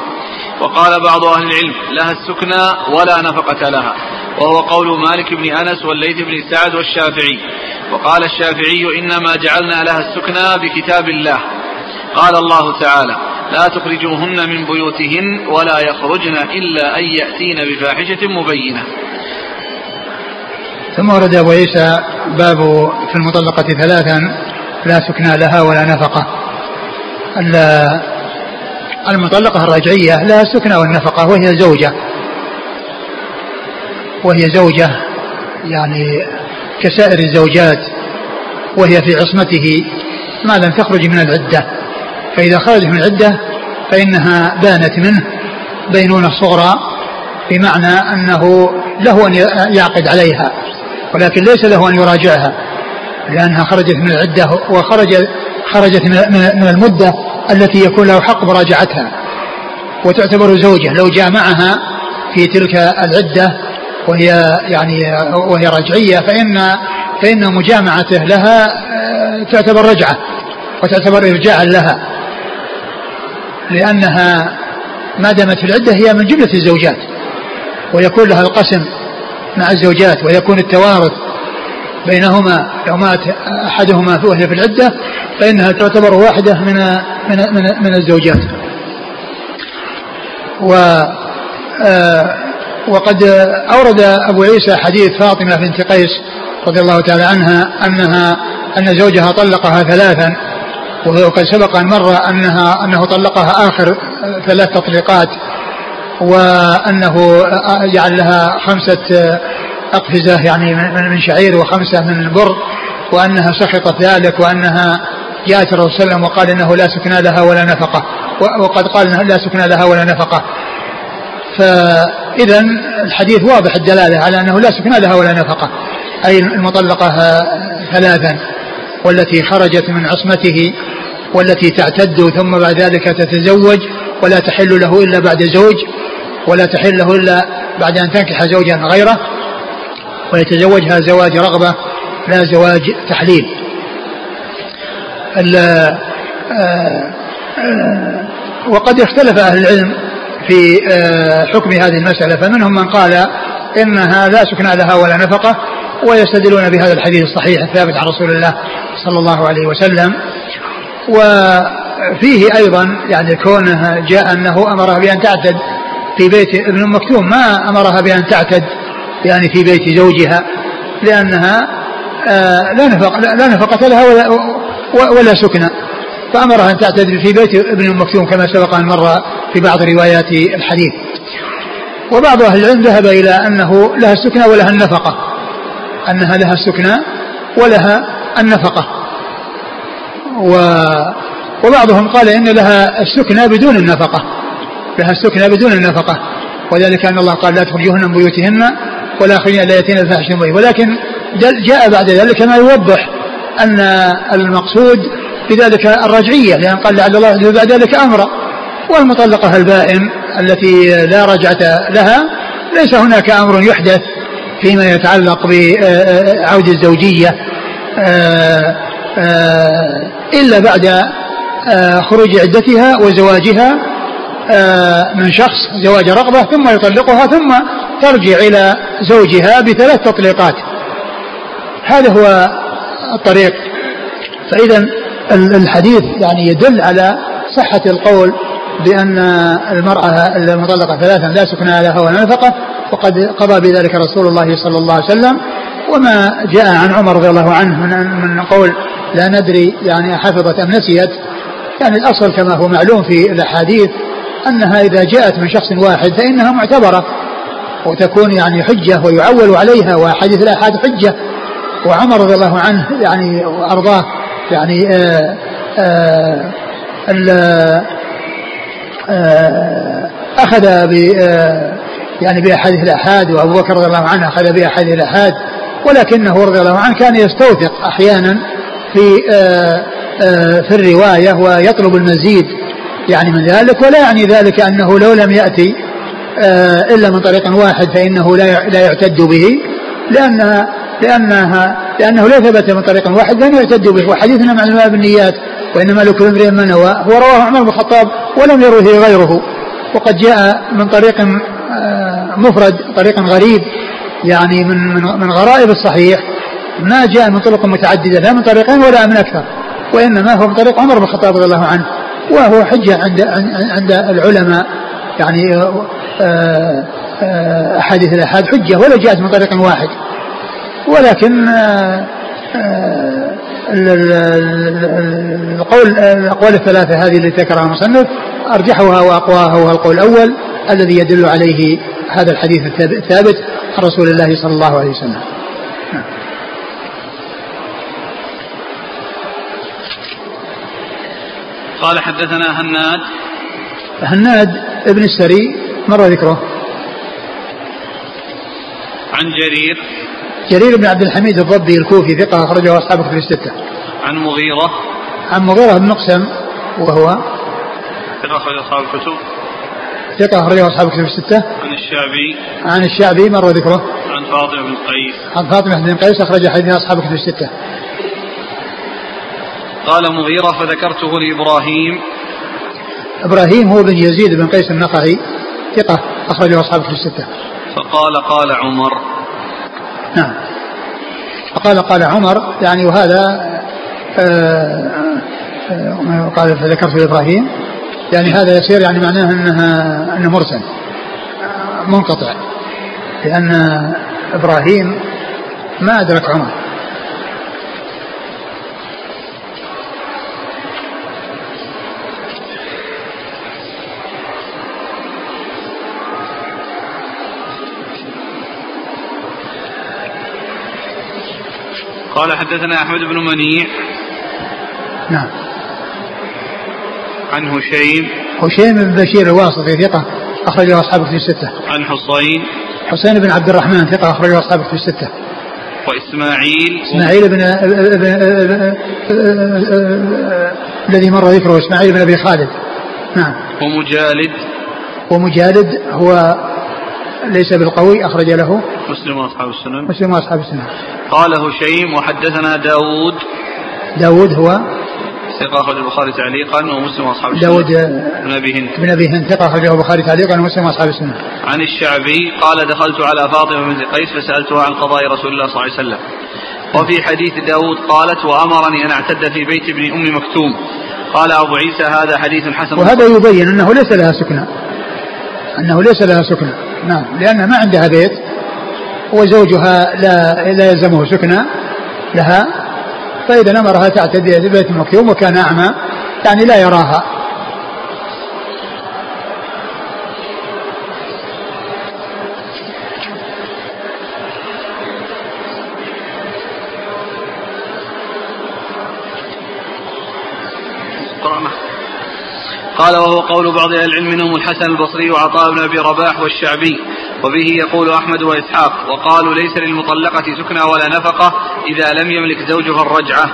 [SPEAKER 1] وقال بعض أهل العلم لها السكنى ولا نفقة لها. وهو قول مالك بن أنس والليث بن سعد والشافعي. وقال الشافعي إنما جعلنا لها السكنى بكتاب الله. قال الله تعالى لا تخرجوهن من بيوتهن ولا يخرجن إلا أن يأتين بفاحشة مبينة.
[SPEAKER 2] ثم ورد أبو عيسى باب في المطلقة ثلاثا لا سكنى لها ولا نفقة. المطلقة الرجعية لها السكنى والنفقة وهي زوجة. وهي زوجة يعني كسائر الزوجات وهي في عصمته. ما لم تخرج من العدة. فإذا خرجت من العدة فإنها بانت منه بينونة صغرى بمعنى أنه له أن يعقد عليها ولكن ليس له أن يراجعها لأنها خرجت من العدة وخرج خرجت من المدة. التي يكون له حق مراجعتها وتعتبر زوجة. لو جامعها في تلك العدة وهي يعني وهي رجعية فإن فإن مجامعته لها آه، تعتبر رجعة وتعتبر إرجاعا لها. لأنها ما دامت في العدة هي من جملة الزوجات. ويكون لها القسم مع الزوجات ويكون التوارث بينهما لو مات أحدهما وهي في العدة فإنها تعتبر واحدة من من من, من الزوجات. و آه، وقد أورد أبو عيسى حديث فاطمة بنت قيس رضي الله تعالى عنها أنها أن زوجها طلقها ثلاثا وقد سبق أن مر أنها أنه طلقها آخر ثلاث تطليقات وأنه جعل لها خمسة أقفزة يعني من شعير وخمسة من البر وأنها سخطت ذلك وأنها جاءت الرسول صلى الله عليه وسلم وقال إنه لا سكنى لها ولا نفقة وقد قال انه لا سكنى لها ولا نفقة. فاذا الحديث واضح الدلالة على أنه لا سكنى لها ولا نفقة أي المطلقة ثلاثا والتي خرجت من عصمته والتي تعتد ثم بعد ذلك تتزوج ولا تحل له إلا بعد زوج ولا تحل له إلا بعد أن تنكح زوجا غيره. ويتزوجها زواج رغبة لا زواج تحليل. آه، وقد اختلف أهل العلم في آه، حكم هذه المسألة فمنهم من قال إنها لا سكن لها ولا نفقة ويستدلون بهذا الحديث الصحيح الثابت عن رسول الله صلى الله عليه وسلم. وفيه أيضا يعني كونه جاء أنه أمرها بأن تعتد في بيت ابن مكتوم ما أمرها بأن تعتد يعني في بيت زوجها لأنها آه، لا نفق لا نفقة لها ولا ولا سكنى فأمرها أن تعتد في بيت ابن مكتوم كما سبق أن مر في بعض روايات الحديث. وبعض أهل العلم ذهب إلى أنه لها السكنى ولها النفقة. أنها لها السكنى ولها النفقة. و وبعضهم قال إن لها السكنى بدون النفقة. لها السكنى بدون النفقة. وذلك أن الله قال لا تخرجوهن من بيوتهن ولا يخرجن إلا يأتين الفاحشة مبين. ولكن جاء بعد ذلك ما يوضح أن المقصود بذلك الرجعية لأن قال لعل الله بعد ذلك أمرا. والمطلقة البائن التي لا رجعة لها ليس هناك أمر يحدث فيما يتعلق بعود الزوجية إلا بعد خروج عدتها وزواجها. آه، من شخص زواج رغبة ثم يطلقها ثم ترجع إلى زوجها بثلاث تطليقات. هذا هو الطريق. فإذا الحديث يعني يدل على صحة القول بأن المرأة المطلقة ثلاثا لا سكن لها ولا نفقة وقد قضى بذلك رسول الله صلى الله عليه وسلم. وما جاء عن عمر رضي الله عنه من من قول لا ندري يعني حفظت أم نسيت. يعني الأصل كما هو معلوم في الأحاديث أنها إذا جاءت من شخص واحد فإنها معتبرة وتكون يعني حجة ويعول عليها وحديث الآحاد حجة. وعمر رضي الله عنه يعني وأرضاه يعني آآ آآ آآ أخذ ب يعني بأحاديث الأحاد وأبو بكر رضي الله عنه أخذ بأحاديث الأحاد. ولكنه رضي الله عنه كان يستوثق أحيانا في في الرواية ويطلب المزيد. يعني من ذلك ولا يعني ذلك أنه لو لم يأتي إلا من طريق واحد فإنه لا لا يعتد به لأن لأنها لأنه لا ثبت من طريق واحد لن يعتد به وحديثنا مع الماء بالنيات وإنما لكل امرئ ما نوى هو رواه عمر بن الخطاب ولم يروه غيره وقد جاء من طريق مفرد طريق غريب يعني من من من غرائب الصحيح ما جاء من طرق متعددة لا من طريقين ولا من أكثر وإنما هو من طريق عمر بن الخطاب رضي الله عنه. وهو حجة عند عند العلماء يعني أحاديث الأحاد حجة ولا جاءت من طريق واحد ولكن القول الأقوال الثلاثة هذه التي ذكرها المصنف أرجحها وأقواها هو القول الأول الذي يدل عليه هذا الحديث الثابت عن رسول الله صلى الله عليه وسلم.
[SPEAKER 1] قال حدثنا هناد
[SPEAKER 2] هناد ابن السري مر ذكره
[SPEAKER 1] عن جرير
[SPEAKER 2] جرير بن عبد الحميد الضبي الكوفي ثقة أخرجه أصحاب كتب الستة.
[SPEAKER 1] عن مغيرة
[SPEAKER 2] عن مغيرة بن مقسم وهو
[SPEAKER 1] ثقة أخرج أصحاب الكتب
[SPEAKER 2] ثقة أخرجه أصحاب كتب الستة.
[SPEAKER 1] عن الشعبي
[SPEAKER 2] عن الشعبي مر ذكره.
[SPEAKER 1] عن فاطمة بن قيس
[SPEAKER 2] عن فاطمة بن قيس أخرج حديث أصحاب كتب الستة.
[SPEAKER 1] قال مغيرة فذكرته لإبراهيم.
[SPEAKER 2] إبراهيم هو بن يزيد بن قيس النخعي ثقة أخرجه أصحاب كتب الستة.
[SPEAKER 1] فقال قال عمر.
[SPEAKER 2] نعم. فقال قال عمر يعني وهذا آه، آه، قال فذكرت لإبراهيم يعني هذا يصير يعني معناه إنها إنه مرسل منقطع لأن إبراهيم ما أدرك عمر.
[SPEAKER 1] قال حدثنا أحمد بن منيع
[SPEAKER 2] نعم
[SPEAKER 1] عن هشيم
[SPEAKER 2] هشيم بن بشير الواسطي ثقة أخرجه أصحاب في الستة
[SPEAKER 1] عن حصين
[SPEAKER 2] حسين بن عبد الرحمن ثقة أخرجه أصحاب في الستة
[SPEAKER 1] وإسماعيل
[SPEAKER 2] إسماعيل بن الذي مر ذكره إسماعيل بن أبي خالد نعم
[SPEAKER 1] ومجالد
[SPEAKER 2] ومجالد هو ليس بالقوي أخرج له.
[SPEAKER 1] مسلم وأصحاب السنن.
[SPEAKER 2] مسلم وأصحاب السنن.
[SPEAKER 1] قال هشيم وحدثنا داود.
[SPEAKER 2] داود هو؟
[SPEAKER 1] ثقة أخرج البخاري تعليقا ومسلم وأصحاب السنن.
[SPEAKER 2] داود
[SPEAKER 1] بن أبي هند.
[SPEAKER 2] بن أبي هند ثقة أخرجه البخاري تعليقا ومسلم وأصحاب السنن.
[SPEAKER 1] عن الشعبي قال دخلت على فاطمة بنت قيس فسألتها عن قضاء رسول الله صلى الله عليه وسلم. وفي حديث داود قالت وأمرني أن أعتد في بيت ابن أم مكتوم. قال أبو عيسى هذا حديث حسن.
[SPEAKER 2] وهذا يبين أنه ليس لها سكنى أنه ليس لها سكنى نعم لأنها ما عندها بيت وزوجها لا لا يلزمه سكنى لها فإذا أمرها تعتدي في بيت مكتوم وكان أعمى يعني لا يراها.
[SPEAKER 1] قال وهو قول بعض أهل العلم منهم الحسن البصري وعطاء بن أبي رباح والشعبي وبه يقول أحمد وإسحاق وقالوا ليس للمطلقة سكنى ولا نفقة إذا لم يملك زوجها الرجعة.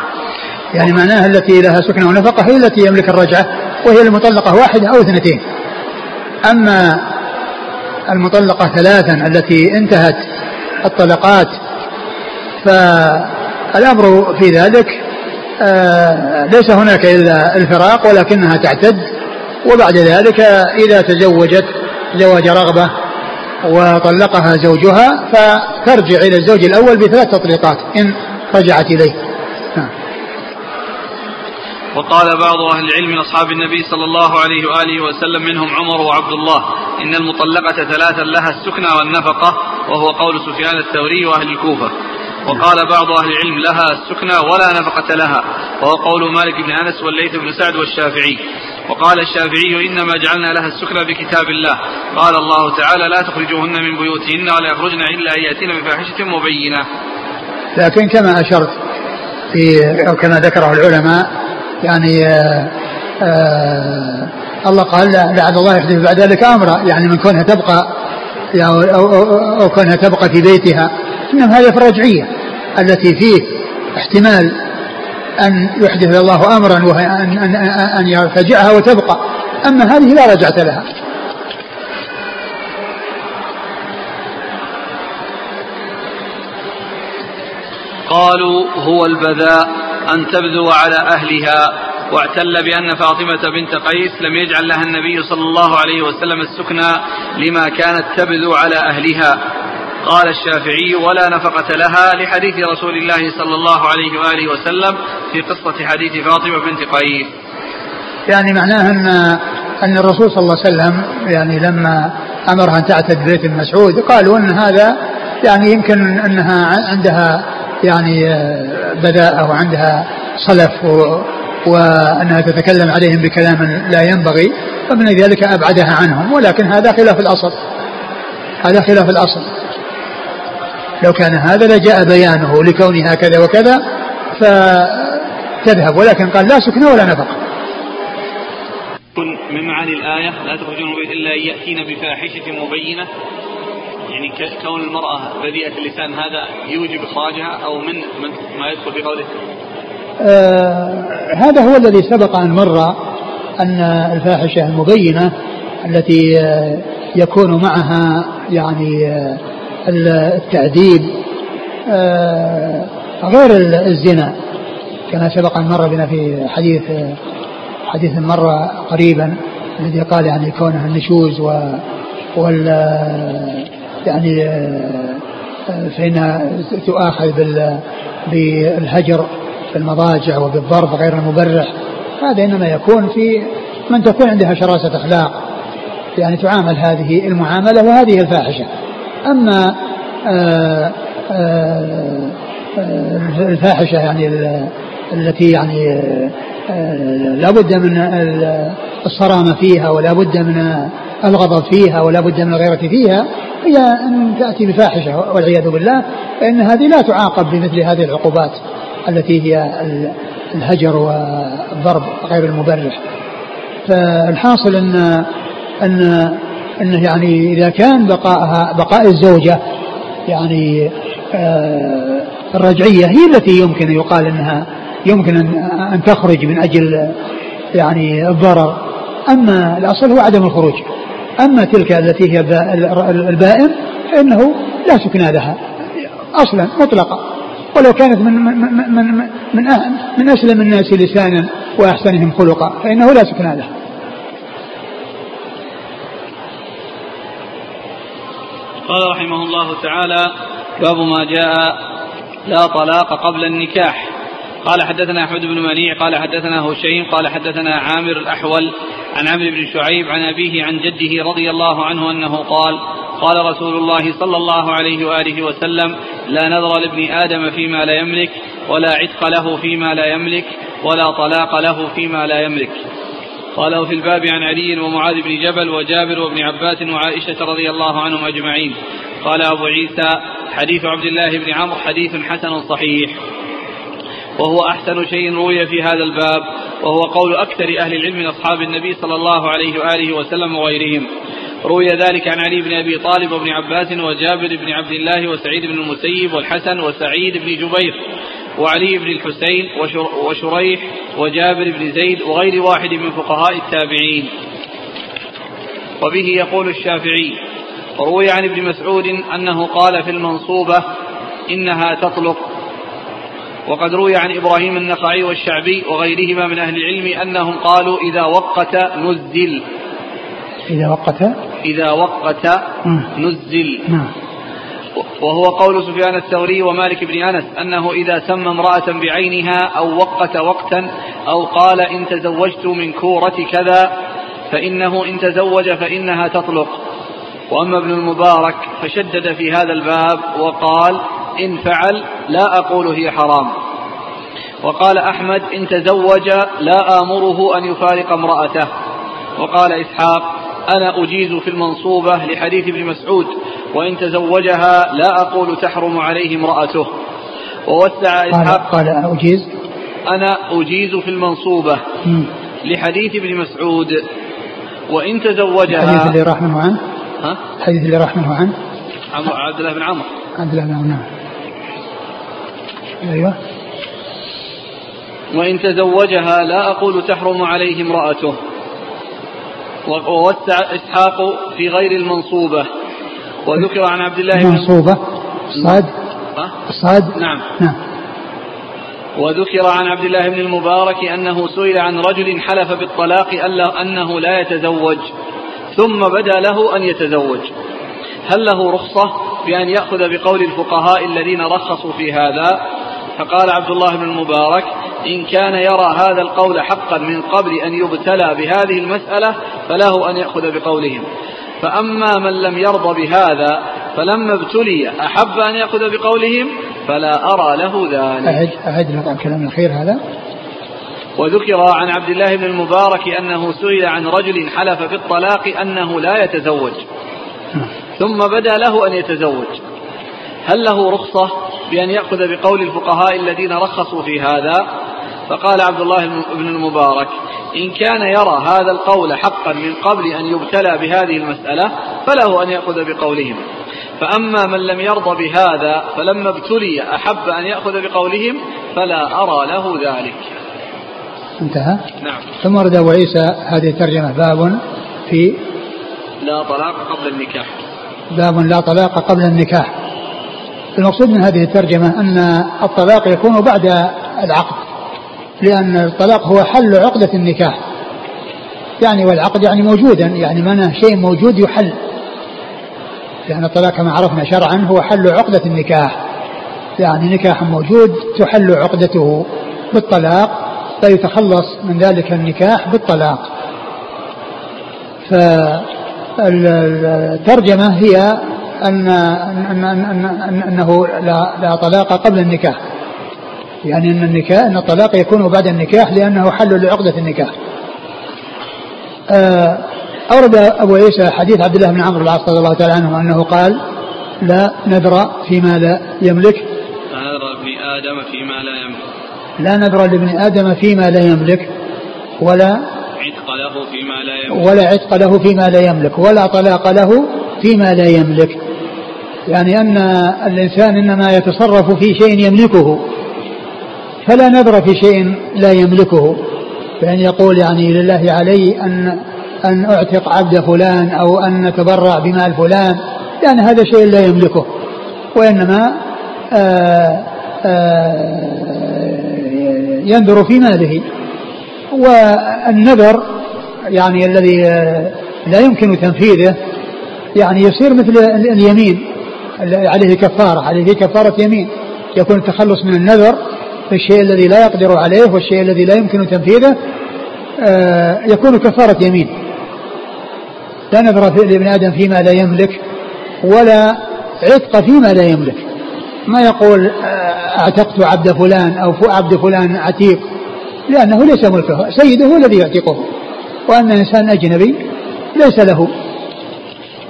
[SPEAKER 2] يعني معناها التي لها سكنى ونفقة هي التي يملك الرجعة وهي المطلقة واحدة أو اثنتين. أما المطلقة ثلاثا التي انتهت الطلقات فالأمر في ذلك آه، ليس هناك إلا الفراق ولكنها تعتد. وبعد ذلك إذا تزوجت زواج رغبة وطلقها زوجها فترجع إلى الزوج الأول بثلاث تطليقات إن رجعت إليه نعم.
[SPEAKER 1] وقال بعض أهل العلم من أصحاب النبي صلى الله عليه وآله وسلم منهم عمر وعبد الله إن المطلقة ثلاثا لها السكنى والنفقة وهو قول سفيان الثوري وأهل الكوفة وقال بعض أهل العلم لها السكنى ولا نفقة لها وهو قول مالك بن أنس والليث بن سعد والشافعي. وقال الشافعي إنما جعلنا لها السكنى بكتاب الله. قال الله تعالى لا تخرجوهن من بيوتهن ولا يخرجن إلا أن يأتين بفاحشة مبينة.
[SPEAKER 2] لكن كما أشرت في أو كما ذكره العلماء يعني آآ آآ الله قال لعل الله يحدث بعد ذلك أمرا. يعني من كونها تبقى أو, أو, أو, أو كونها تبقى في بيتها. إنما هذا في الرجعية التي فيه احتمال أن يحدث الله أمرا وهي أن, أن, أن يرتجعها وتبقى. أما هذه لا رجعة لها.
[SPEAKER 1] قالوا هو البذاء أن تبذو على أهلها واعتل بأن فاطمة بنت قيس لم يجعل لها النبي صلى الله عليه وسلم السكنى لما كانت تبذو على أهلها. قال الشافعي ولا نفقة لها لحديث رسول الله صلى الله عليه وآله وسلم في قصة حديث فاطمة بنت قيس.
[SPEAKER 2] يعني معناه أن أن الرسول صلى الله عليه وسلم يعني لما أمرها أن تعتد بيت مسعود قالوا أن هذا يعني يمكن أنها عندها يعني آه، بداءة وعندها صلف و وأنها تتكلم عليهم بكلام لا ينبغي فمن ذلك أبعدها عنهم ولكن هذا خلاف الأصل. هذا خلاف الأصل. لو كان هذا لجاء بيانه لكونها كذا وكذا فتذهب. ولكن قال لا سكن ولا نفقه
[SPEAKER 1] من معاني الآية؟ لا تخرجون إلا أن يأتين بفاحشة مبينة. يعني كون المرأة بذيئة اللسان هذا يوجب إخراجها أو من, من ما يدخل في قوله؟
[SPEAKER 2] آه هذا هو الذي سبق أن مر أن الفاحشة المبينة التي آه يكون معها يعني التعذيب آه غير الزنا كما سبق أن مر بنا في حديث حديث مر قريبا الذي قال يعني كونها النشوز و وال يعني آه، فإنها تؤاخذ بالهجر في المضاجع وبالضرب غير المبرح هذا إنما يكون في من تكون عندها شراسة أخلاق يعني تعامل هذه المعاملة وهذه الفاحشة. أما آه، آه، الفاحشة يعني التي يعني لا بد من الصرامة فيها ولا بد من الغضب فيها ولا بد من الغيرة فيها هي أن تأتي بفاحشة والعياذ بالله فإن هذه لا تعاقب بمثل هذه العقوبات التي هي الهجر والضرب غير المبرح. فالحاصل أن أن أنه يعني إذا كان بقاءها بقاء الزوجة يعني آه الرجعية هي التي يمكن يقال أنها يمكن أن تخرج من أجل يعني الضرر. أما الأصل هو عدم الخروج. أما تلك التي هي البائن فإنه لا سكن لها أصلا مطلقة ولو كانت من من من من, من أسلم الناس لسانا وأحسنهم خلقا فإنه لا سكن لها.
[SPEAKER 1] قال رحمه الله تعالى باب ما جاء لا طلاق قبل النكاح. قال حدثنا أحمد بن منيع قال حدثنا هشيم قال حدثنا عامر الأحول عن عمرو بن شعيب عن أبيه عن جده رضي الله عنه أنه قال قال رسول الله صلى الله عليه وآله وسلم لا نذر لابن آدم فيما لا يملك ولا عتق له فيما لا يملك ولا طلاق له فيما لا يملك. قاله في الباب عن علي ومعاذ بن جبل وجابر وابن عباس وعائشة رضي الله عنهم أجمعين. قال أبو عيسى حديث عبد الله بن عمرو حديث حسن صحيح. وهو أحسن شيء روي في هذا الباب وهو قول أكثر أهل العلم من أصحاب النبي صلى الله عليه وآله وسلم وغيرهم. روي ذلك عن علي بن أبي طالب وابن عباس وجابر بن عبد الله وسعيد بن المسيب والحسن وسعيد بن جبير. وعلي بن الحسين وشريح وجابر بن زيد وغير واحد من فقهاء التابعين. وبه يقول الشافعي وروي عن ابن مسعود أنه قال في المنصوبة إنها تطلق. وقد روي عن إبراهيم النخعي والشعبي وغيرهما من أهل العلم أنهم قالوا إذا وقت نزل.
[SPEAKER 2] إذا وقت.
[SPEAKER 1] إذا وقت نزل. نعم. وهو قول سفيان الثوري ومالك بن أنس أنه إذا سمى امرأة بعينها أو وقت وقتا أو قال إن تزوجت من كورة كذا فإنه إن تزوج فإنها تطلق. وأما ابن المبارك فشدد في هذا الباب وقال إن فعل لا أقول هي حرام. وقال أحمد إن تزوج لا آمره أن يفارق امرأته. وقال إسحاق أنا أجيز في المنصوبة لحديث ابن مسعود وإن تزوجها لا أقول تحرم عليه امرأته. ووسع إسحاق
[SPEAKER 2] قال, قال أجيز.
[SPEAKER 1] أنا أجيز في المنصوبة لحديث ابن مسعود. وإن تزوجها
[SPEAKER 2] الحديث اللي راح منه عنه؟
[SPEAKER 1] ها؟
[SPEAKER 2] الحديث اللي راح منه عنه
[SPEAKER 1] عبد الله بن عمرو.
[SPEAKER 2] عبد الله بن عمرو. نعم أيوه.
[SPEAKER 1] وإن تزوجها لا أقول تحرم عليه امرأته. ووسع إسحاق في غير المنصوبة. وذكر عن عبد الله
[SPEAKER 2] بن المنصوبة؟ صاد؟ صاد؟
[SPEAKER 1] نعم.
[SPEAKER 2] نعم.
[SPEAKER 1] وذكر عن عبد الله بن المبارك أنه سئل عن رجل حلف بالطلاق أنه لا يتزوج ثم بدا له أن يتزوج. هل له رخصة بأن يأخذ بقول الفقهاء الذين رخصوا في هذا؟ فقال عبد الله بن المبارك إن كان يرى هذا القول حقا من قبل أن يبتلى بهذه المسألة فله أن يأخذ بقولهم. فأما من لم يرضى بهذا فلما ابتلي أحب أن يأخذ بقولهم فلا أرى له ذلك.
[SPEAKER 2] أعد أعد لك الكلام الأخير هذا.
[SPEAKER 1] وذكر عن عبد الله بن المبارك أنه سئل عن رجل حلف بالطلاق أنه لا يتزوج. ثم بدا له أن يتزوج. هل له رخصة بأن يأخذ بقول الفقهاء الذين رخصوا في هذا؟ فقال عبد الله بن المبارك إن كان يرى هذا القول حقا من قبل أن يبتلى بهذه المسألة فله أن يأخذ بقولهم. فأما من لم يرضى بهذا فلما ابتلي أحب أن يأخذ بقولهم فلا أرى له ذلك.
[SPEAKER 2] انتهى؟
[SPEAKER 1] نعم.
[SPEAKER 2] ثم ورد أبو عيسى هذه الترجمة باب في
[SPEAKER 1] لا طلاق قبل النكاح.
[SPEAKER 2] باب لا طلاق قبل النكاح. المقصود من هذه الترجمة أن الطلاق يكون بعد العقد. لأن الطلاق هو حل عقدة النكاح. يعني والعقد يعني موجودا يعني معناه شيء موجود يحل. لأن الطلاق كما عرفنا شرعا هو حل عقدة النكاح. يعني نكاح موجود تحل عقدته بالطلاق فيتخلص من ذلك النكاح بالطلاق. فالترجمة هي أن, أن, أن, أن أنه لا, لا طلاق قبل النكاح. يعني أن النكاح أن الطلاق يكون بعد النكاح لأنه حل لعقدة النكاح. آه، أورد أبو عيسى حديث عبد الله بن عمرو العاص رضي الله تعالى عنه أنه قال لا نذر فيما لا يملك.
[SPEAKER 1] لا نذر ابن آدم فيما لا يملك.
[SPEAKER 2] لا نذر لابن آدم فيما لا يملك ولا
[SPEAKER 1] عتق له فيما لا يملك.
[SPEAKER 2] ولا عتق له فيما لا يملك ولا طلاق له فيما لا يملك. يعني أن الإنسان إنما يتصرف في شيء يملكه. فلا نذر في شيء لا يملكه. فإن يقول يعني لله علي أن أن أعتق عبد فلان أو أن نتبرع بمال فلان يعني هذا شيء لا يملكه. وإنما آآ آآ ينذر في ماله. والنذر يعني الذي لا يمكن تنفيذه يعني يصير مثل اليمين عليه كفارة عليه كفارة يمين يكون التخلص من النذر في الشيء الذي لا يقدر عليه والشيء الذي لا يمكن تنفيذه آه، يكون كفارة يمين. لا نذر لابن آدم فيما لا يملك ولا عتق فيما لا يملك. ما يقول آه، اعتقت عبد فلان أو عبد فلان عتيق؟ لأنه ليس ملكه. سيده هو الذي يعتقه. وأن إنسان أجنبي ليس له.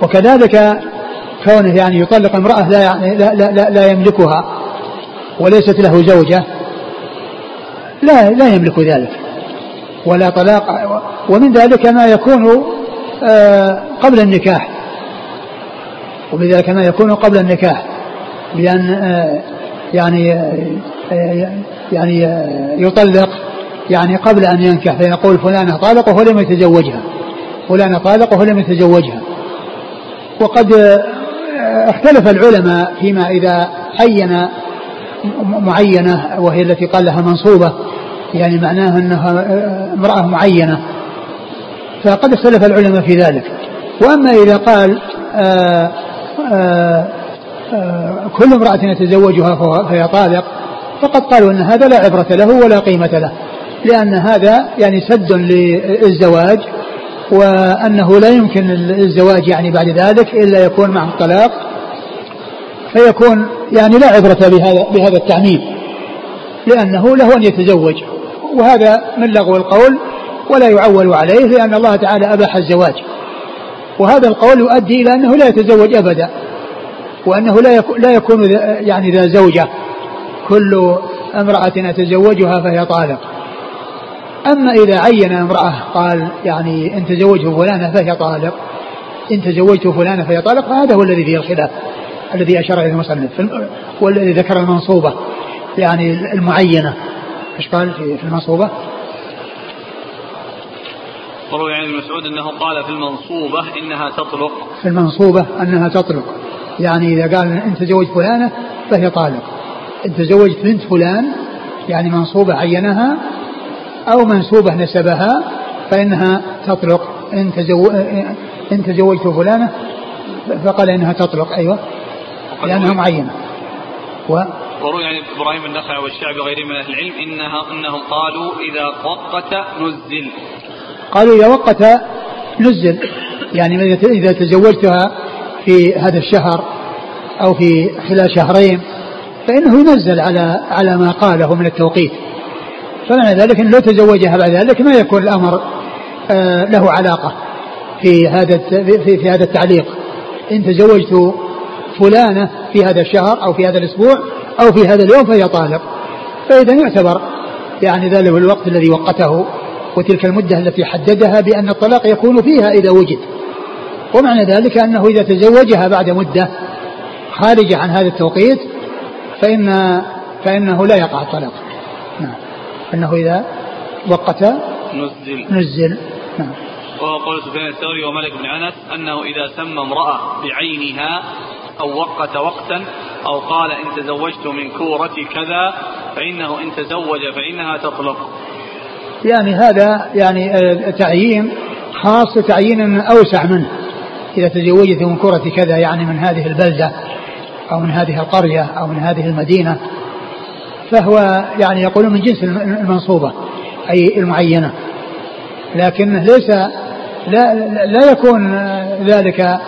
[SPEAKER 2] وكذلك كونه يعني يطلق امرأة لا, لا, لا, لا يملكها وليست له زوجة لا لا يملك ذلك. ولا طلاق ومن ذلك ما يكون آه، قبل النكاح. ومن ذلك ما يكون قبل النكاح. بأن آه، يعني آه، يعني يطلق يعني قبل أن ينكح فيقول فلانة طالق وهو لم يتزوجها. فلانة طالق وهو لم يتزوجها. وقد اختلف العلماء فيما إذا عين معينة وهي التي قال لها منصوبة. يعني معناها أنها امرأة معينة. فقد اختلف العلماء في ذلك. وأما إذا قال آآ آآ آآ كل امرأة يتزوجها فهي طالق فقد قالوا أن هذا لا عبرة له ولا قيمة له. لأن هذا يعني سد للزواج وأنه لا يمكن الزواج يعني بعد ذلك إلا يكون معه الطلاق فيكون يعني لا عبرة بهذا بهذا التعميم لأنه له أن يتزوج وهذا من لغو القول ولا يعول عليه لأن الله تعالى أباح الزواج وهذا القول يؤدي إلى أنه لا يتزوج أبدا وأنه لا يكون, لا يكون يعني ذا زوجة كل امرأة أتزوجها فهي طالق. أما إذا عين امرأة قال يعني إن تزوجه فلانة فهي طالق إن تزوجت فلانة فهي طالق فهذا هو الذي فيه الخلاف. الذي أشار إليه المصنف والذي ذكر المنصوبة يعني المعينة. إيش قال في المنصوبة؟
[SPEAKER 1] وروي عن ابن مسعود إنه قال في المنصوبة إنها تطلق.
[SPEAKER 2] في المنصوبة أنها تطلق. يعني إذا قال إن تزوج فلانة فهي طالق. إن تزوجت بنت فلان يعني منصوبة عينها أو منسوبه نسبها فإنها تطلق. تزو إن تزوجت فلانة فقال إنها تطلق. أيوه. لأنها معينة.
[SPEAKER 1] و وروي عن إبراهيم النخعي والشعبي وغيرهم من أهل العلم انها إنهم قالوا إذا وقت نزل.
[SPEAKER 2] قالوا إذا وقت نزل. يعني إذا تزوجتها في هذا الشهر أو في خلال شهرين فإنه ينزل على على ما قاله من التوقيت. فمعنى ذلك أن لو تزوجها بعد ذلك ما يكون الأمر آه، له علاقة في هذا في, في هذا التعليق. إن تزوجت فلانة في هذا الشهر أو في هذا الأسبوع أو في هذا اليوم فهي طالق. فإذا يعتبر يعني ذلك الوقت الذي وقته وتلك المدة التي حددها بأن الطلاق يكون فيها إذا وجد. ومعنى ذلك أنه إذا تزوجها بعد مدة خارجة عن هذا التوقيت فإن فإنه لا يقع الطلاق. نعم. أنه إذا وقت
[SPEAKER 1] نزل.
[SPEAKER 2] نزل. نعم.
[SPEAKER 1] وقال سفيان الثوري ومالك بن انس أنه إذا سمى امرأة بعينها أو وقت وقتا أو قال إن تزوجت من كورة كذا فإنه إن تزوج فإنها تطلق.
[SPEAKER 2] يعني هذا يعني آه، تعيين خاص تعيين أوسع منه. إذا تزوجت من كرة كذا يعني من هذه البلدة أو من هذه القرية أو من هذه المدينة فهو يعني يقولون من جنس المنصوبة أي المعينة. لكنه ليس لا, لا يكون ذلك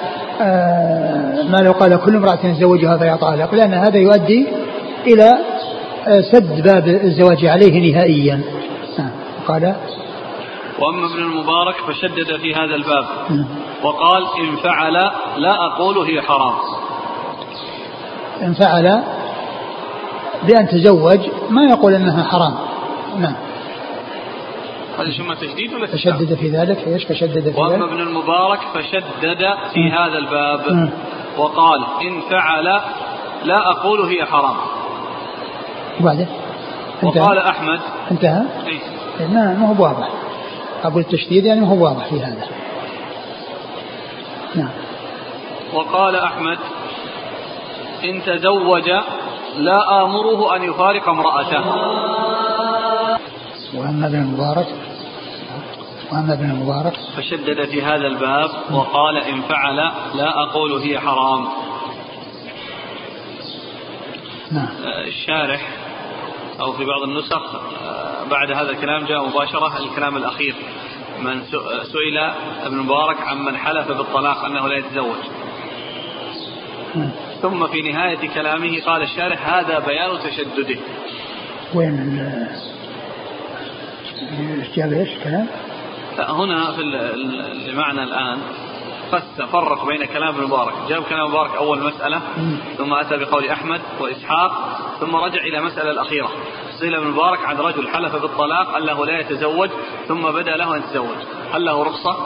[SPEAKER 2] ما لو قال كل امرأة تزوجها فهي طالق لأن هذا يؤدي إلى آه، سد باب الزواج عليه نهائيا. قال
[SPEAKER 1] وأما ابن المبارك فشدد في هذا الباب وقال إن فعل لا أقول هي حرام.
[SPEAKER 2] إن فعل بأن تزوج ما يقول أنها حرام. نعم.
[SPEAKER 1] هذا شو تشديد ولا
[SPEAKER 2] فشدد في ذلك إيش فشدد في ذلك؟
[SPEAKER 1] واما ابن المبارك فشدد في هذا الباب. وقال إن فعل لا أقول هي حرام.
[SPEAKER 2] وبعدين
[SPEAKER 1] وقال أحمد
[SPEAKER 2] انتهى؟
[SPEAKER 1] إيه؟
[SPEAKER 2] ما ما هو واضح أقول التشديد يعني ما هو واضح في هذا. نعم.
[SPEAKER 1] وقال أحمد إن تزوج لا آمره أن يفارق امرأته.
[SPEAKER 2] وأما ابن المبارك وأما ابن المبارك
[SPEAKER 1] فشدد في هذا الباب وقال إن فعل لا أقول هي حرام.
[SPEAKER 2] نعم.
[SPEAKER 1] الشارح أو في بعض النسخ آه، بعد هذا الكلام جاء مباشرة الكلام الأخير. من سئل ابن مبارك عمن حلف بالطلاق أنه لا يتزوج. ثم في نهاية كلامه قال الشارح هذا بيان تشدده.
[SPEAKER 2] وين جاب إيش الكلام؟
[SPEAKER 1] هنا في المعنى الآن قس فرق بين كلام ابن مبارك جاب كلام مبارك أول مسألة ثم أتى بقول أحمد وإسحاق ثم رجع إلى المسألة الأخيرة. سئل ابن مبارك عن رجل حلف بالطلاق أنه لا يتزوج ثم بدأ له أن يتزوج. هل له رخصة؟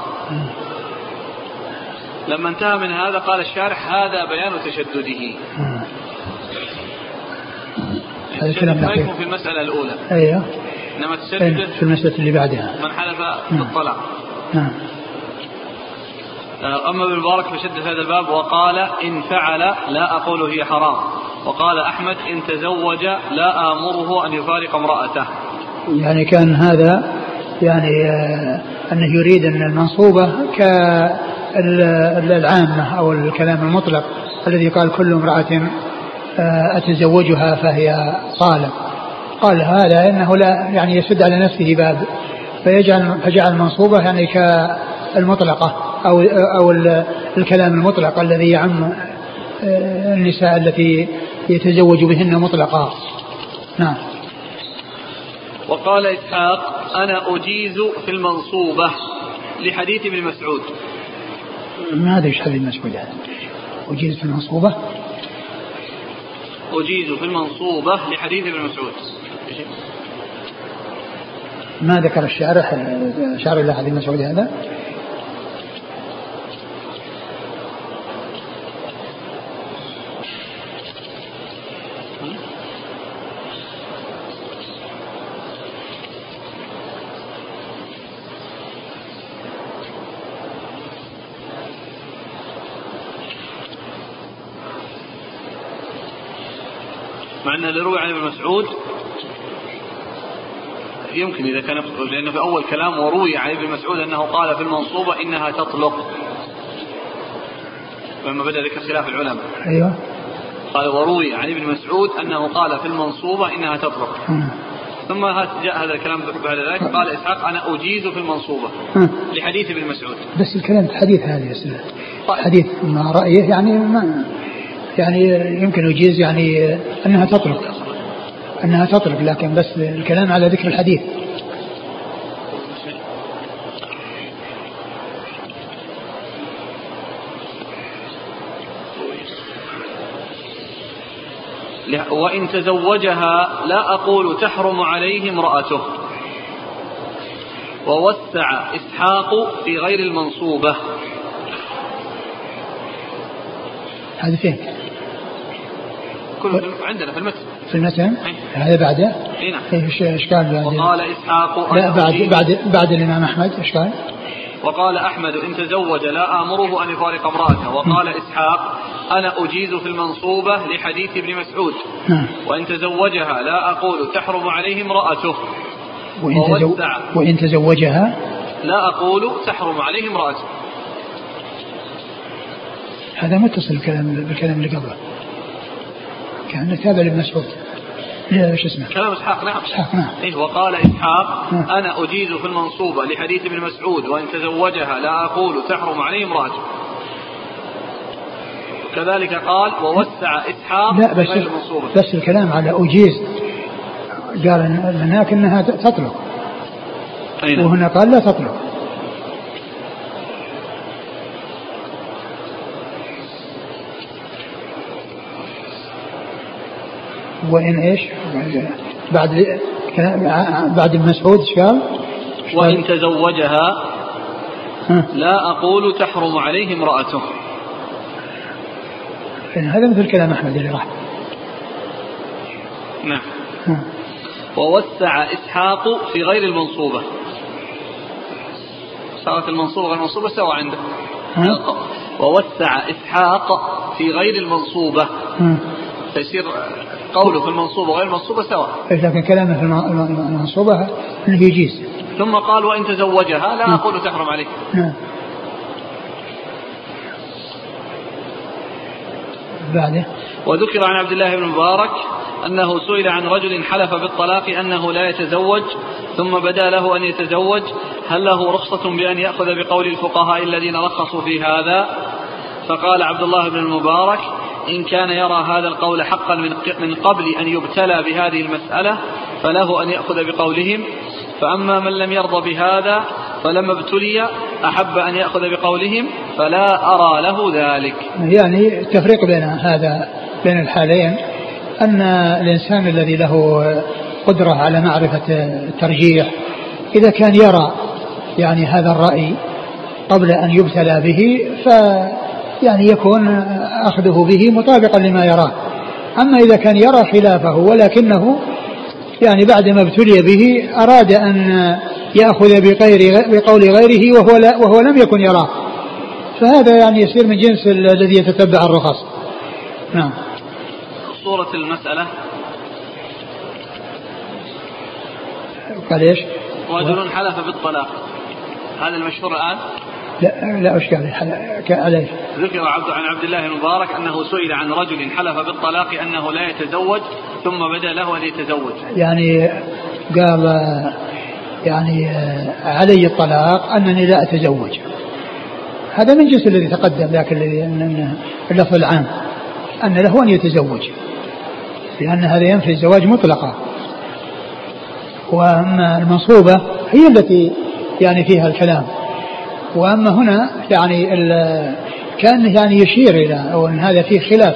[SPEAKER 1] لما انتهى من هذا قال الشارح هذا بيان تشدده.
[SPEAKER 2] هذا
[SPEAKER 1] يكون في المسألة الأولى.
[SPEAKER 2] أيوه.
[SPEAKER 1] إنما تشدد
[SPEAKER 2] في المسألة اللي بعدها.
[SPEAKER 1] من حلف بالطلاق.
[SPEAKER 2] نعم.
[SPEAKER 1] آه، أما ابن المبارك فشد هذا الباب وقال إن فعل لا أقول هي حرام. وقال أحمد إن تزوج لا آمره أن يفارق امرأته.
[SPEAKER 2] يعني كان هذا يعني آه، أنه يريد أن المنصوبة كالعامة أو الكلام المطلق الذي قال كل امرأة آه، أتزوجها فهي طالق. قال هذا إنه لا يعني يسد على نفسه باب. فيجعل فجعل المنصوبة يعني كالمطلقة أو أو الكلام المطلق الذي يعم آه، النساء التي يتزوج بهن مطلقا نعم.
[SPEAKER 1] وقال إسحاق أنا أجيز في المنصوبة لحديث ابن مسعود.
[SPEAKER 2] ما أدري إيش حديث مسعود؟ هذا أجيز في المنصوبة؟
[SPEAKER 1] أجيز في المنصوبة لحديث ابن مسعود.
[SPEAKER 2] ما ذكر الشارح شارح إلى حديث مسعود هذا؟
[SPEAKER 1] مع أن اللي روي عن ابن مسعود يمكن إذا كان لأنه في أول كلام وروي عن ابن مسعود أنه قال في المنصوبة إنها تطلق. لما بدأ ذكر خلاف العلماء.
[SPEAKER 2] أيوه.
[SPEAKER 1] قال وروي عن ابن مسعود أنه قال في المنصوبة إنها تطلق. ثم جاء هذا الكلام بعد ذلك. قال إسحاق أنا أجيز في المنصوبة لحديث ابن مسعود.
[SPEAKER 2] بس الكلام في حديث هذه حديث ما رأيه يعني ما يعني يمكن يجيز يعني أنها تطلق. أنها تطلق لكن بس الكلام على ذكر الحديث.
[SPEAKER 1] وإن تزوجها لا أقول تحرم عليه امرأته. ووسع إسحاق في غير المنصوبة.
[SPEAKER 2] هذا فين؟
[SPEAKER 1] كله عندنا في المتن
[SPEAKER 2] في المتن هذا بعده؟
[SPEAKER 1] إي نعم.
[SPEAKER 2] اشكال بعد
[SPEAKER 1] وقال إسحاق
[SPEAKER 2] لا بعد بعد بعد الإمام أحمد اشكال
[SPEAKER 1] وقال أحمد إن تزوج لا آمره أن يفارق امرأته. وقال إسحاق أنا أجيز في المنصوبة لحديث ابن مسعود.
[SPEAKER 2] نعم.
[SPEAKER 1] وإن تزوجها لا أقول تحرم عليه امرأته.
[SPEAKER 2] وإن, تزو... وإن تزوجها؟
[SPEAKER 1] لا أقول تحرم عليه امرأته.
[SPEAKER 2] هذا متصل بالكلام بالكلام اللي قبله. كان تابع لابن مسعود. شو اسمه؟
[SPEAKER 1] كلام إسحاق نعم.
[SPEAKER 2] إسحاق نعم.
[SPEAKER 1] إيه وقال إسحاق نعم. أنا أجيز في المنصوبة لحديث ابن مسعود وإن تزوجها لا أقول تحرم عليه امراته كذلك قال ووسع إسحاق
[SPEAKER 2] لا بس بس الكلام على أجيز. قال هناك إنها تطلق
[SPEAKER 1] أين؟
[SPEAKER 2] وهنا قال لا تطلق وإن إيش؟ بعد بعد ابن مسعود إيش قال؟
[SPEAKER 1] وإن تزوجها لا أقول تحرم عليه امرأته.
[SPEAKER 2] هذا مثل كلام أحمد اللي راح.
[SPEAKER 1] نعم. ووسع إسحاق في غير المنصوبة. صارت المنصوبة غير المنصوبة سوا عنده. ووسع إسحاق في غير المنصوبة. فيصير قوله في المنصوبة وغير المنصوبة سواء.
[SPEAKER 2] لكن كلامه في المنصوبة انه يجيز.
[SPEAKER 1] ثم قال وإن تزوجها لا أقول تحرم عليه
[SPEAKER 2] نعم. بعده.
[SPEAKER 1] وذكر عن عبد الله بن مبارك أنه سئل عن رجل حلف بالطلاق أنه لا يتزوج ثم بدا له أن يتزوج. هل له رخصة بأن يأخذ بقول الفقهاء الذين رخصوا في هذا؟ فقال عبد الله بن المبارك إن كان يرى هذا القول حقا من قبل أن يبتلى بهذه المسألة فله أن يأخذ بقولهم. فأما من لم يرضى بهذا فلما ابتلي أحب أن يأخذ بقولهم فلا أرى له ذلك.
[SPEAKER 2] يعني التفريق بين هذا بين الحالين أن الإنسان الذي له قدرة على معرفة الترجيح إذا كان يرى يعني هذا الرأي قبل أن يبتلى به ف يعني يكون أخذه به مطابقا لما يراه. أما إذا كان يرى خلافه ولكنه يعني بعد ما ابتلي به أراد أن يأخذ بغير بقول غيره وهو, لا وهو لم يكن يراه. فهذا يعني يصير من جنس الذي يتتبع الرخص. نعم.
[SPEAKER 1] صورة المسألة.
[SPEAKER 2] قال إيش؟
[SPEAKER 1] رجل حلف بالطلاق. هذا المشهور الآن؟
[SPEAKER 2] لا لا أشكال عليه
[SPEAKER 1] ذكر عبد عن عبد الله المبارك أنه سئل عن رجل حلف بالطلاق أنه لا يتزوج ثم بدا له أن يتزوج.
[SPEAKER 2] يعني قال يعني علي الطلاق أنني لا أتزوج. هذا من جنس الذي تقدم لكن اللفظ العام أن له أن يتزوج. لأن هذا ينفي الزواج مطلقا. وأما المنصوبة هي التي يعني فيها الكلام وأما هنا يعني كأنه يعني يشير إلى أو إن هذا فيه خلاف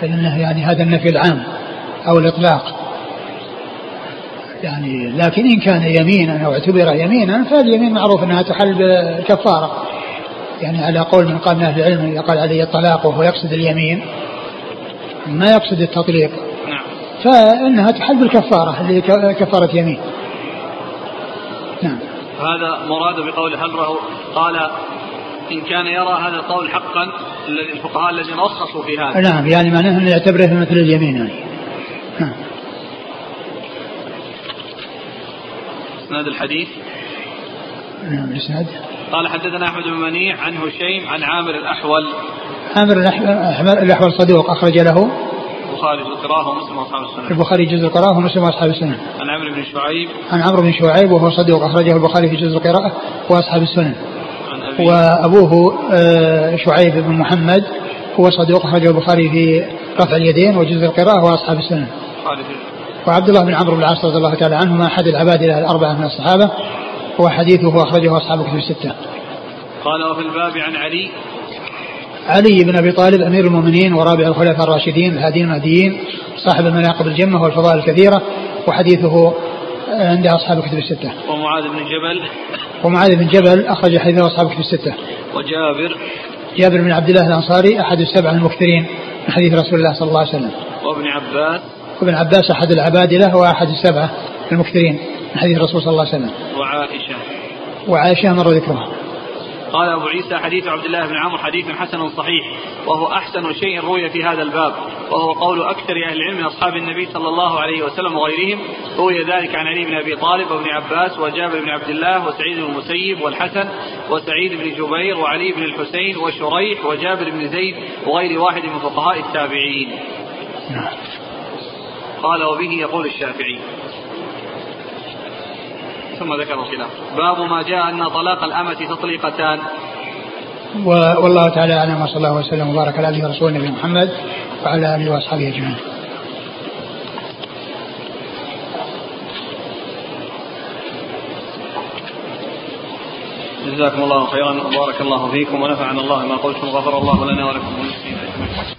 [SPEAKER 2] فإنه يعني هذا النفي العام أو الإطلاق. يعني لكن إن كان يمينا أو اعتبر يمينا فاليمين معروف أنها تحل بالكفارة يعني على قول من قال من أهل العلم إذا قال عليه الطلاق وهو يقصد اليمين ما يقصد التطليق. نعم. فإنها تحل بالكفارة اللي كفارة يمين.
[SPEAKER 1] هذا مراد بقول هل قال إن كان يرى هذا القول حقا الفقهاء الذين رخصوا في هذا.
[SPEAKER 2] نعم يعني معناه أنه يعتبره مثل اليمين يعني. نعم.
[SPEAKER 1] اسناد الحديث.
[SPEAKER 2] نعم الاسناد
[SPEAKER 1] قال حدثنا أحمد بن منيع عن هشيم عن عامر الأحول.
[SPEAKER 2] عامر الأحول صدوق أخرج له.
[SPEAKER 1] البخاري جزء القراءة ومسلم وأصحاب السنن.
[SPEAKER 2] البخاري جزء القراءة ومسلم وأصحاب السنن.
[SPEAKER 1] عن عمرو بن شعيب.
[SPEAKER 2] عن عمرو بن شعيب وهو صدوق أخرجه البخاري في جزء القراءة وأصحاب السنن. وأبوه آه، شعيب بن محمد هو صدوق أخرجه البخاري في رفع اليدين وجزء القراءة وأصحاب السنن. وعبد الله بن عمرو بن العاص رضي الله تعالى عنهما أحد العباد الأربعة من الصحابة وحديثه أخرجه أصحاب الكتب الستة.
[SPEAKER 1] قال وفي الباب عن علي
[SPEAKER 2] علي بن أبي طالب أمير المؤمنين ورابع الخلفاء الراشدين الهادين المهديين صاحب المناقب الجمة والفضائل الكثيرة وحديثه عند أصحاب الكتب الستة.
[SPEAKER 1] ومعاذ بن جبل
[SPEAKER 2] ومعاذ بن جبل أخرج حديثه أصحاب الكتب الستة.
[SPEAKER 1] وجابر
[SPEAKER 2] جابر بن عبد الله الأنصاري أحد السبع المكثرين من حديث رسول الله صلى الله عليه وسلم.
[SPEAKER 1] وابن عباس
[SPEAKER 2] وابن عباس أحد العبادلة واحد السبعه المكثرين من حديث الرسول صلى الله عليه وسلم.
[SPEAKER 1] وعائشة.
[SPEAKER 2] وعائشة مر ذكرها.
[SPEAKER 1] قال أبو عيسى حديث عبد الله بن عمرو حديث حسن صحيح وهو أحسن شيء روي في هذا الباب وهو قول أكثر أهل العلم من أصحاب النبي صلى الله عليه وسلم وغيرهم روي ذلك عن علي بن أبي طالب وابن عباس وجابر بن عبد الله وسعيد بن المسيب والحسن وسعيد بن جبير وعلي بن الحسين وشريح وجابر بن زيد وغير واحد من فقهاء التابعين. قال وبه يقول الشافعي. ثم ذكر الخلاف باب ما جاء أن طلاق الأمة تطليقتان
[SPEAKER 2] والله تعالى أعلم وصلى الله وسلم وبارك على اله ورسوله نبينا محمد وعلى آله وأصحابه أجمعين.
[SPEAKER 1] جزاكم الله خيرا وبارك الله فيكم ونفعنا الله ما قلتم وغفر الله لنا ولكم وللمسلمين.